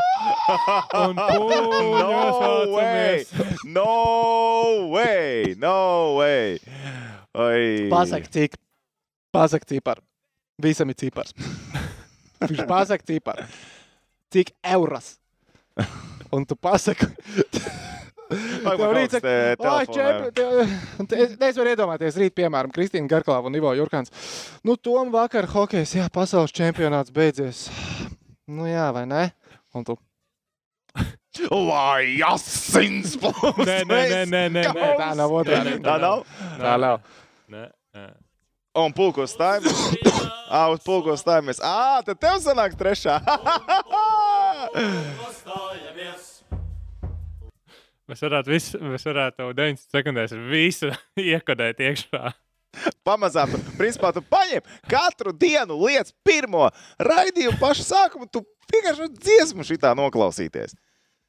Un No way! No way! No way! Oi. Pasaki, cik. Pasaki, cipar. Visam ir cipars. Viņš pasaka, cipar. Cik euras. Un tu pasaki. Vai Tev rīt saka, te "Ai, telefonā? čempi- te- un te- Es varu iedomāties, rīt, piemēram, Kristīna Garklāva un Ivo Jurkāns. Nu, Tom vakar hokejs, jā, pasaules čempionāts beidzies. Nu, jā, vai ne? Un tu. Lai asins plūst! Nē, nē, nē, nē, nē, Nē, tā nav otrā. Tā nav? Tā nav. Nē, nē. Un pulkos stājamies. Ā, uz pulkos stājamies. Ā, tad tev sanāk trešā. Mēs varētu, visu, mēs varētu 9 sekundēs visu iekodēt iekšā. Pamazām, tu, principā, tu paņem katru dienu lietas pirmo raidījumu pašu sākumu. Tu vienkārši dziesmu šitā noklausīties.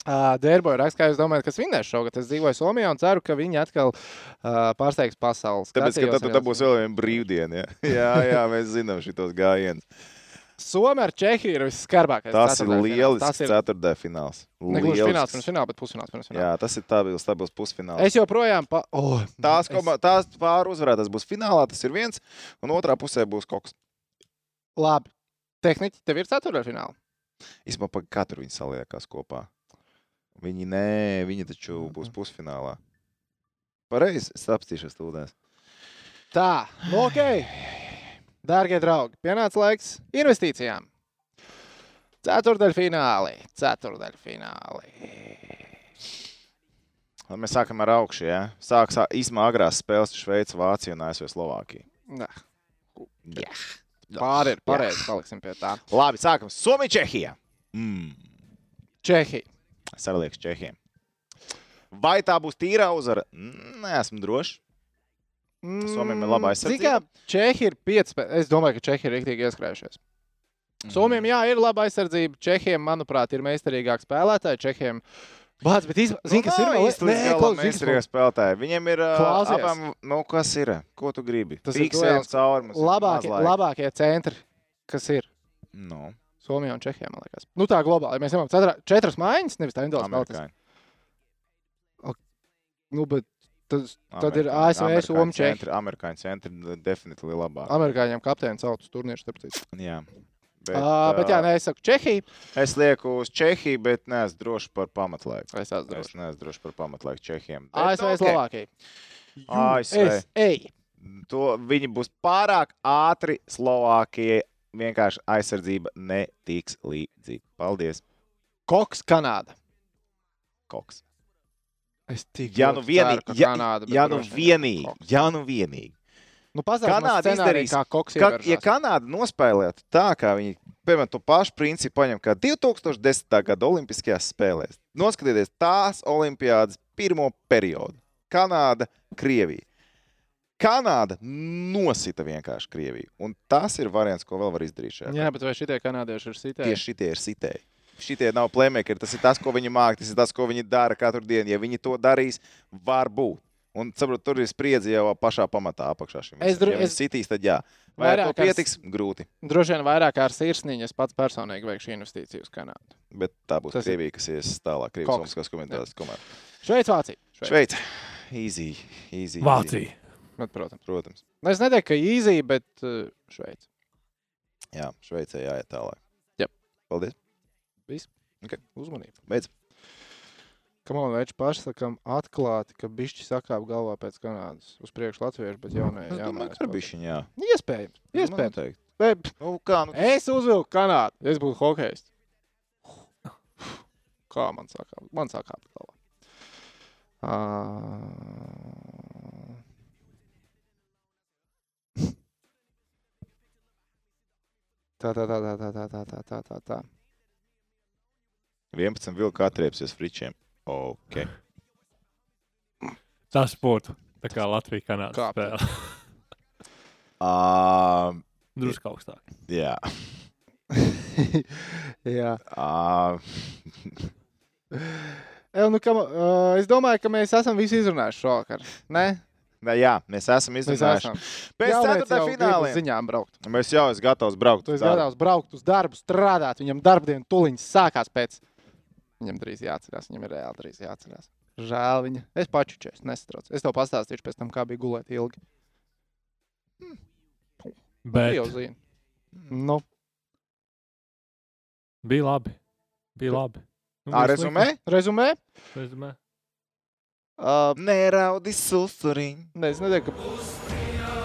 Dērboja raksta, kā jūs domājat, kas vinnēs šogad. Es dzīvoju Somijā un ceru, ka viņi atkal uh, pārsteigs pasaules. Tāpēc, ka Skatījos tad tu arī dabūsi vēl vienu brīvdienu. Ja? Jā, jā, mēs zinām šitos gājienus. Somija ar Čehiju ir visskarbākais. Tas ir lielisks Tas ir ceturtdaļ fināls. negluži fināls pirms fināla, bet pusfināls pirms fināla. Jā, tas ir stabils, stabils pusfināls. Es joprojām. Pa... Oh, Tās, es- koma, tās pāri uzvarētās būs finālā, tas ir viens, un otrā pusē būs koks. Labi. Tehniski tev ir ceturtdaļfināla. Īsumā pa katru viņi saliekās kopā. Viņi nē, viņi taču būs pusfinālā. Pareizi, es apstīšos tūdēs. Tā, nu ok. Dārgie draugi, pienāca laiks investīcijām. Ceturdaļfināli. Ceturdaļfināli. Lai Mēs sākam ar augšu, ja? Sāk, sāk īsumā agrās spēles Šveice, Vācija un ASV Slovākija. Nah, Jā. Pāri ir pareizi, paliksim pie tā. Labi, sākam. Somija, Čehija. Mm. Čehija. Savlieks Čehijam. Vai tā būs tīra uzvara? Mm, Nē, esmu drošs. Somijam ir laba aizsardzība? Zini kā, Čehi ir pieci. spē- Es domāju, ka Čehi ir rīktīgi ieskrējušies. Mhm. Somijam, jā, ir laba aizsardzība. Čehiem, manuprāt, ir meistarīgāki spēlētāji. Čehiem, Bāc, bet īstenībā, zini, kas ir Nu, vēl- īsti līdz Nē, galam spēlētāji. Viņiem ir Klausies. abām, nu, kas ir? Ko tu gribi? Tas ir mums. ir labākie, maz laika. labākie centri, kas ir Nu, Somijā un Čehijā, man liekas. Nu, tā globāli. Mēs ņemam cetra- četras mājiņas, nevis tā individuāls spēlētājs. amerikāņi. Nu, bet tas, tad ir Amerikāņi- ASV, amerikāņu Somija, Čehija. Amerikāņu centri definitīvi labāk. Amerikāņiem kapteinis sauc uz turnīru, starp citu. Jā. Bet, Uh, bet jā, nē, es saku Čehija. Es lieku uz Čehiju, bet neesmu drošs par pamatlaiku. Es esmu Es drošs. neesmu drošs par pamatlaiku Čehijam. Bet, ASV, nu, ok. Slovākija. ASV. Es, ej. To viņi būs pārāk ātri Slovākijai. Vienkārši aizsardzība netiks līdzi. Paldies, Koks, Kanāda. Koks. Es tik Ja nu vienīgi, ceru, ja, Kanāda, ja nu vienīgi, Koks. ja nu vienīgi. Nu, Kanāda izdarīs- kā Koks Ka, ja. Kanāda nospēlētu tā, kā viņi piemēram to pašu principu paņem, kā 2010. gada Olimpiskajās spēlēs, noskatieties tās Olimpiādas pirmo periodu. Kanāda, Krievija. Kanāda nosita vienkārši Krieviju. Un tas ir variants, ko vēl var izdarīt šajā. Jā, bet vai šitie kanādieši ir sitēji? Tieši šitie ir sitēji. Šitie nav plēmēkeri. Tas ir tas, ko viņi māca. Tas ir tas, ko viņi dara katru dienu. Ja viņi to darīs, var būt. Un saprot, tur ir spriedzi jau pašā pamatā apakšā. šim Es dro- ja es- sitīs, tad jā. Vai ar to ar- pietiks? Grūti. Droši vien vairāk ar sirsniņu es pats personīgi veikšu investīciju uz Kanādu. Bet tā būs Tas Krievija, kas ies tālāk. Krievijas komanda. Šveic, Vācija. Šveic. Šveice. Easy. Easy. Vācija. Bet, protams. Protams. Nu, Es neteiktu, ka īzija, bet uh, Šveic. Jā, Šveicē jāiet tālāk. Jep. Paldies. Viss. Ok. Uzmanību. Beidz. Kam on veči paši sakam atklāti, ka bišķi sakāp galvā pēc Kanādas. Uz priekšu latviešu, bet jaunie Es domāju, ka ar bišķiņu, jā. Iespējams. Iespējams. Noteikti. Bet Nu, kā, nu, es uzvilku Kanādu. Es būtu hokejs. Kā man sākā? Man sākā galvā. Uh... Tā, tā, tā, tā, tā, tā, tā, tā, tā, tā, tā. 11 vilka atriepsies fričiem. Ok. Tas būtu tā kā Latvija kanāla Kā spēle. Uh, Drusku augstāk. jā. Jā. Uh, E, nu, kam, uh, es domāju, ka mēs esam visi izrunājuši šovakar. Nē, nē, jā, mēs esam izdarījuši. Pēc ceturtā fināla. Ziņām braukt. Mēs jau esam gatavi braukt. Darbu. gatavs braukt uz darbu, strādāt. Viņam darbdiena tuliņš sākās pēc. Viņam drīz jāatcerās, viņam ir reāli drīz jāatcerās. Žēl viņa. Es pačučos, nesatrauc. Es tev pastāstīšu pēc tam, kā bija gulēt ilgi. Tu Bet jau zini. Nu, bija labi. Bija labi. Nu, rezumē? rezumē. Rezumē. Uh, Neraudi susuriņ. ne, es nedomāju, ka.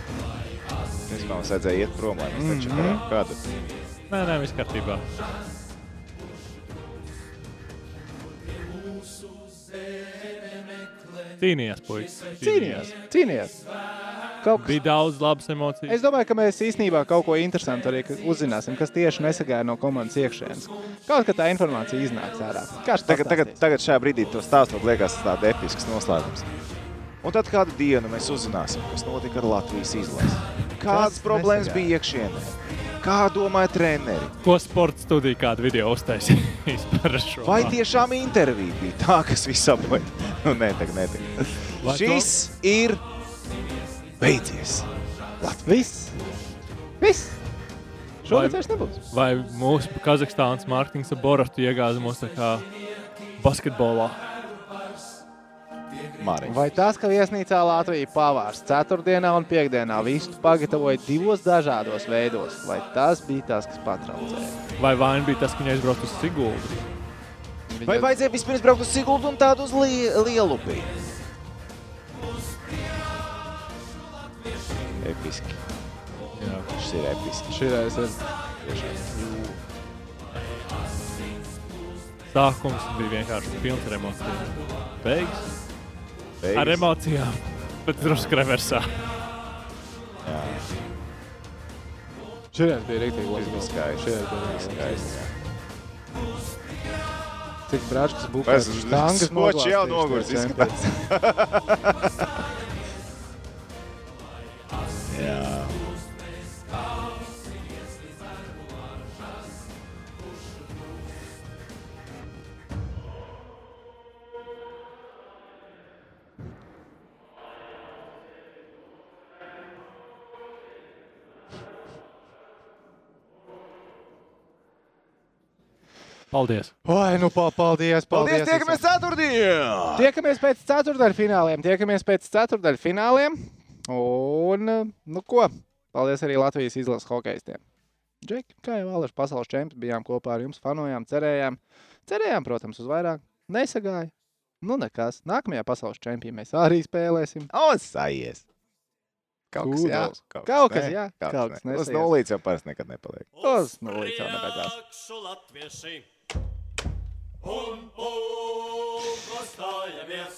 Domāju, mums vajadzēja iet prom, lai mēs taču Mhm. varam kādu. Nē, nē, viss kārtībā. Cīnījās, puisis. Cīnījās, cīnījās. Kaut kas. Bija daudz labas emocijas. Es domāju, ka mēs īstenībā kaut ko interesantu arī uzzināsim, kas tieši nesagāja no komandas iekšienes. Kaut kā tā informācija iznāks ārā. Kāds Tagad, tagad, tagad šajā brīdī to stāstot liekas tāds episks noslēgums. Un tad kādu dienu mēs uzzināsim, kas notika ar Latvijas izlasi. Kādas problēmas nesagāja? bija iekšienē? Kā domāja treneri? Ko sporta studija kādu video uztaisījis par šo? Vai tiešām intervija bija tā, kas visu apgāja? Nu, nē, tagad nē. Vai to- Šis ir beidzies. Viss! Viss! Šogad Vai- vairs nebūs. Vai mūsu Kazahstānas mārketings ar Borotu iegāza mūs tā kā basketbolā? Māriņ. Vai tas, ka viesnīcā Latvija pavārs ceturtdienā un piekdienā visu pagatavoja divos dažādos veidos, vai tas bija tas, kas patraucēja? Vai vaina bija tas, ka viņi aizbrauca uz Siguldu? Vai vajadzēja vispirms braukt uz Siguldu un tādu uz li Lielupi? Episki. Jā. Šis ir episki. Širais ir Sākums bija vienkārši pilns ar emocijām. Beigas Beigas. Ar emocijām, bet drusku reversā. Jā. Šis bija rīktīgi labs. Šis bija skaists. skaists. Cik brāčkas būtu? Es domāju, ka moči jau nogurs izskatās. Jā. Paldies! Oi, nu pa- paldies, paldies. Paldies, tiekamies visiem. ceturtdien! Tiekamies pēc ceturdaļfināliem. Tiekamies pēc ceturdaļfināliem. Un, nu ko, paldies arī Latvijas izlases hokeistiem. Džeki, kā jau Vālers pasaules čempions, bijām kopā ar jums, fanojām, cerējām. Cerējām, protams, uz vairāk. Nesagāja. Nu, nekas. Nākamajā pasaules čempionā mēs arī spēlēsim. O, sajies! Kaut kas, jā. Kūdos. Kaut kas, jā, Kaut kas. Uz nesaies. nulītes jau parasti nekad nepaliek. Uz nulītes jau nebeidzās. Он, он, простая без.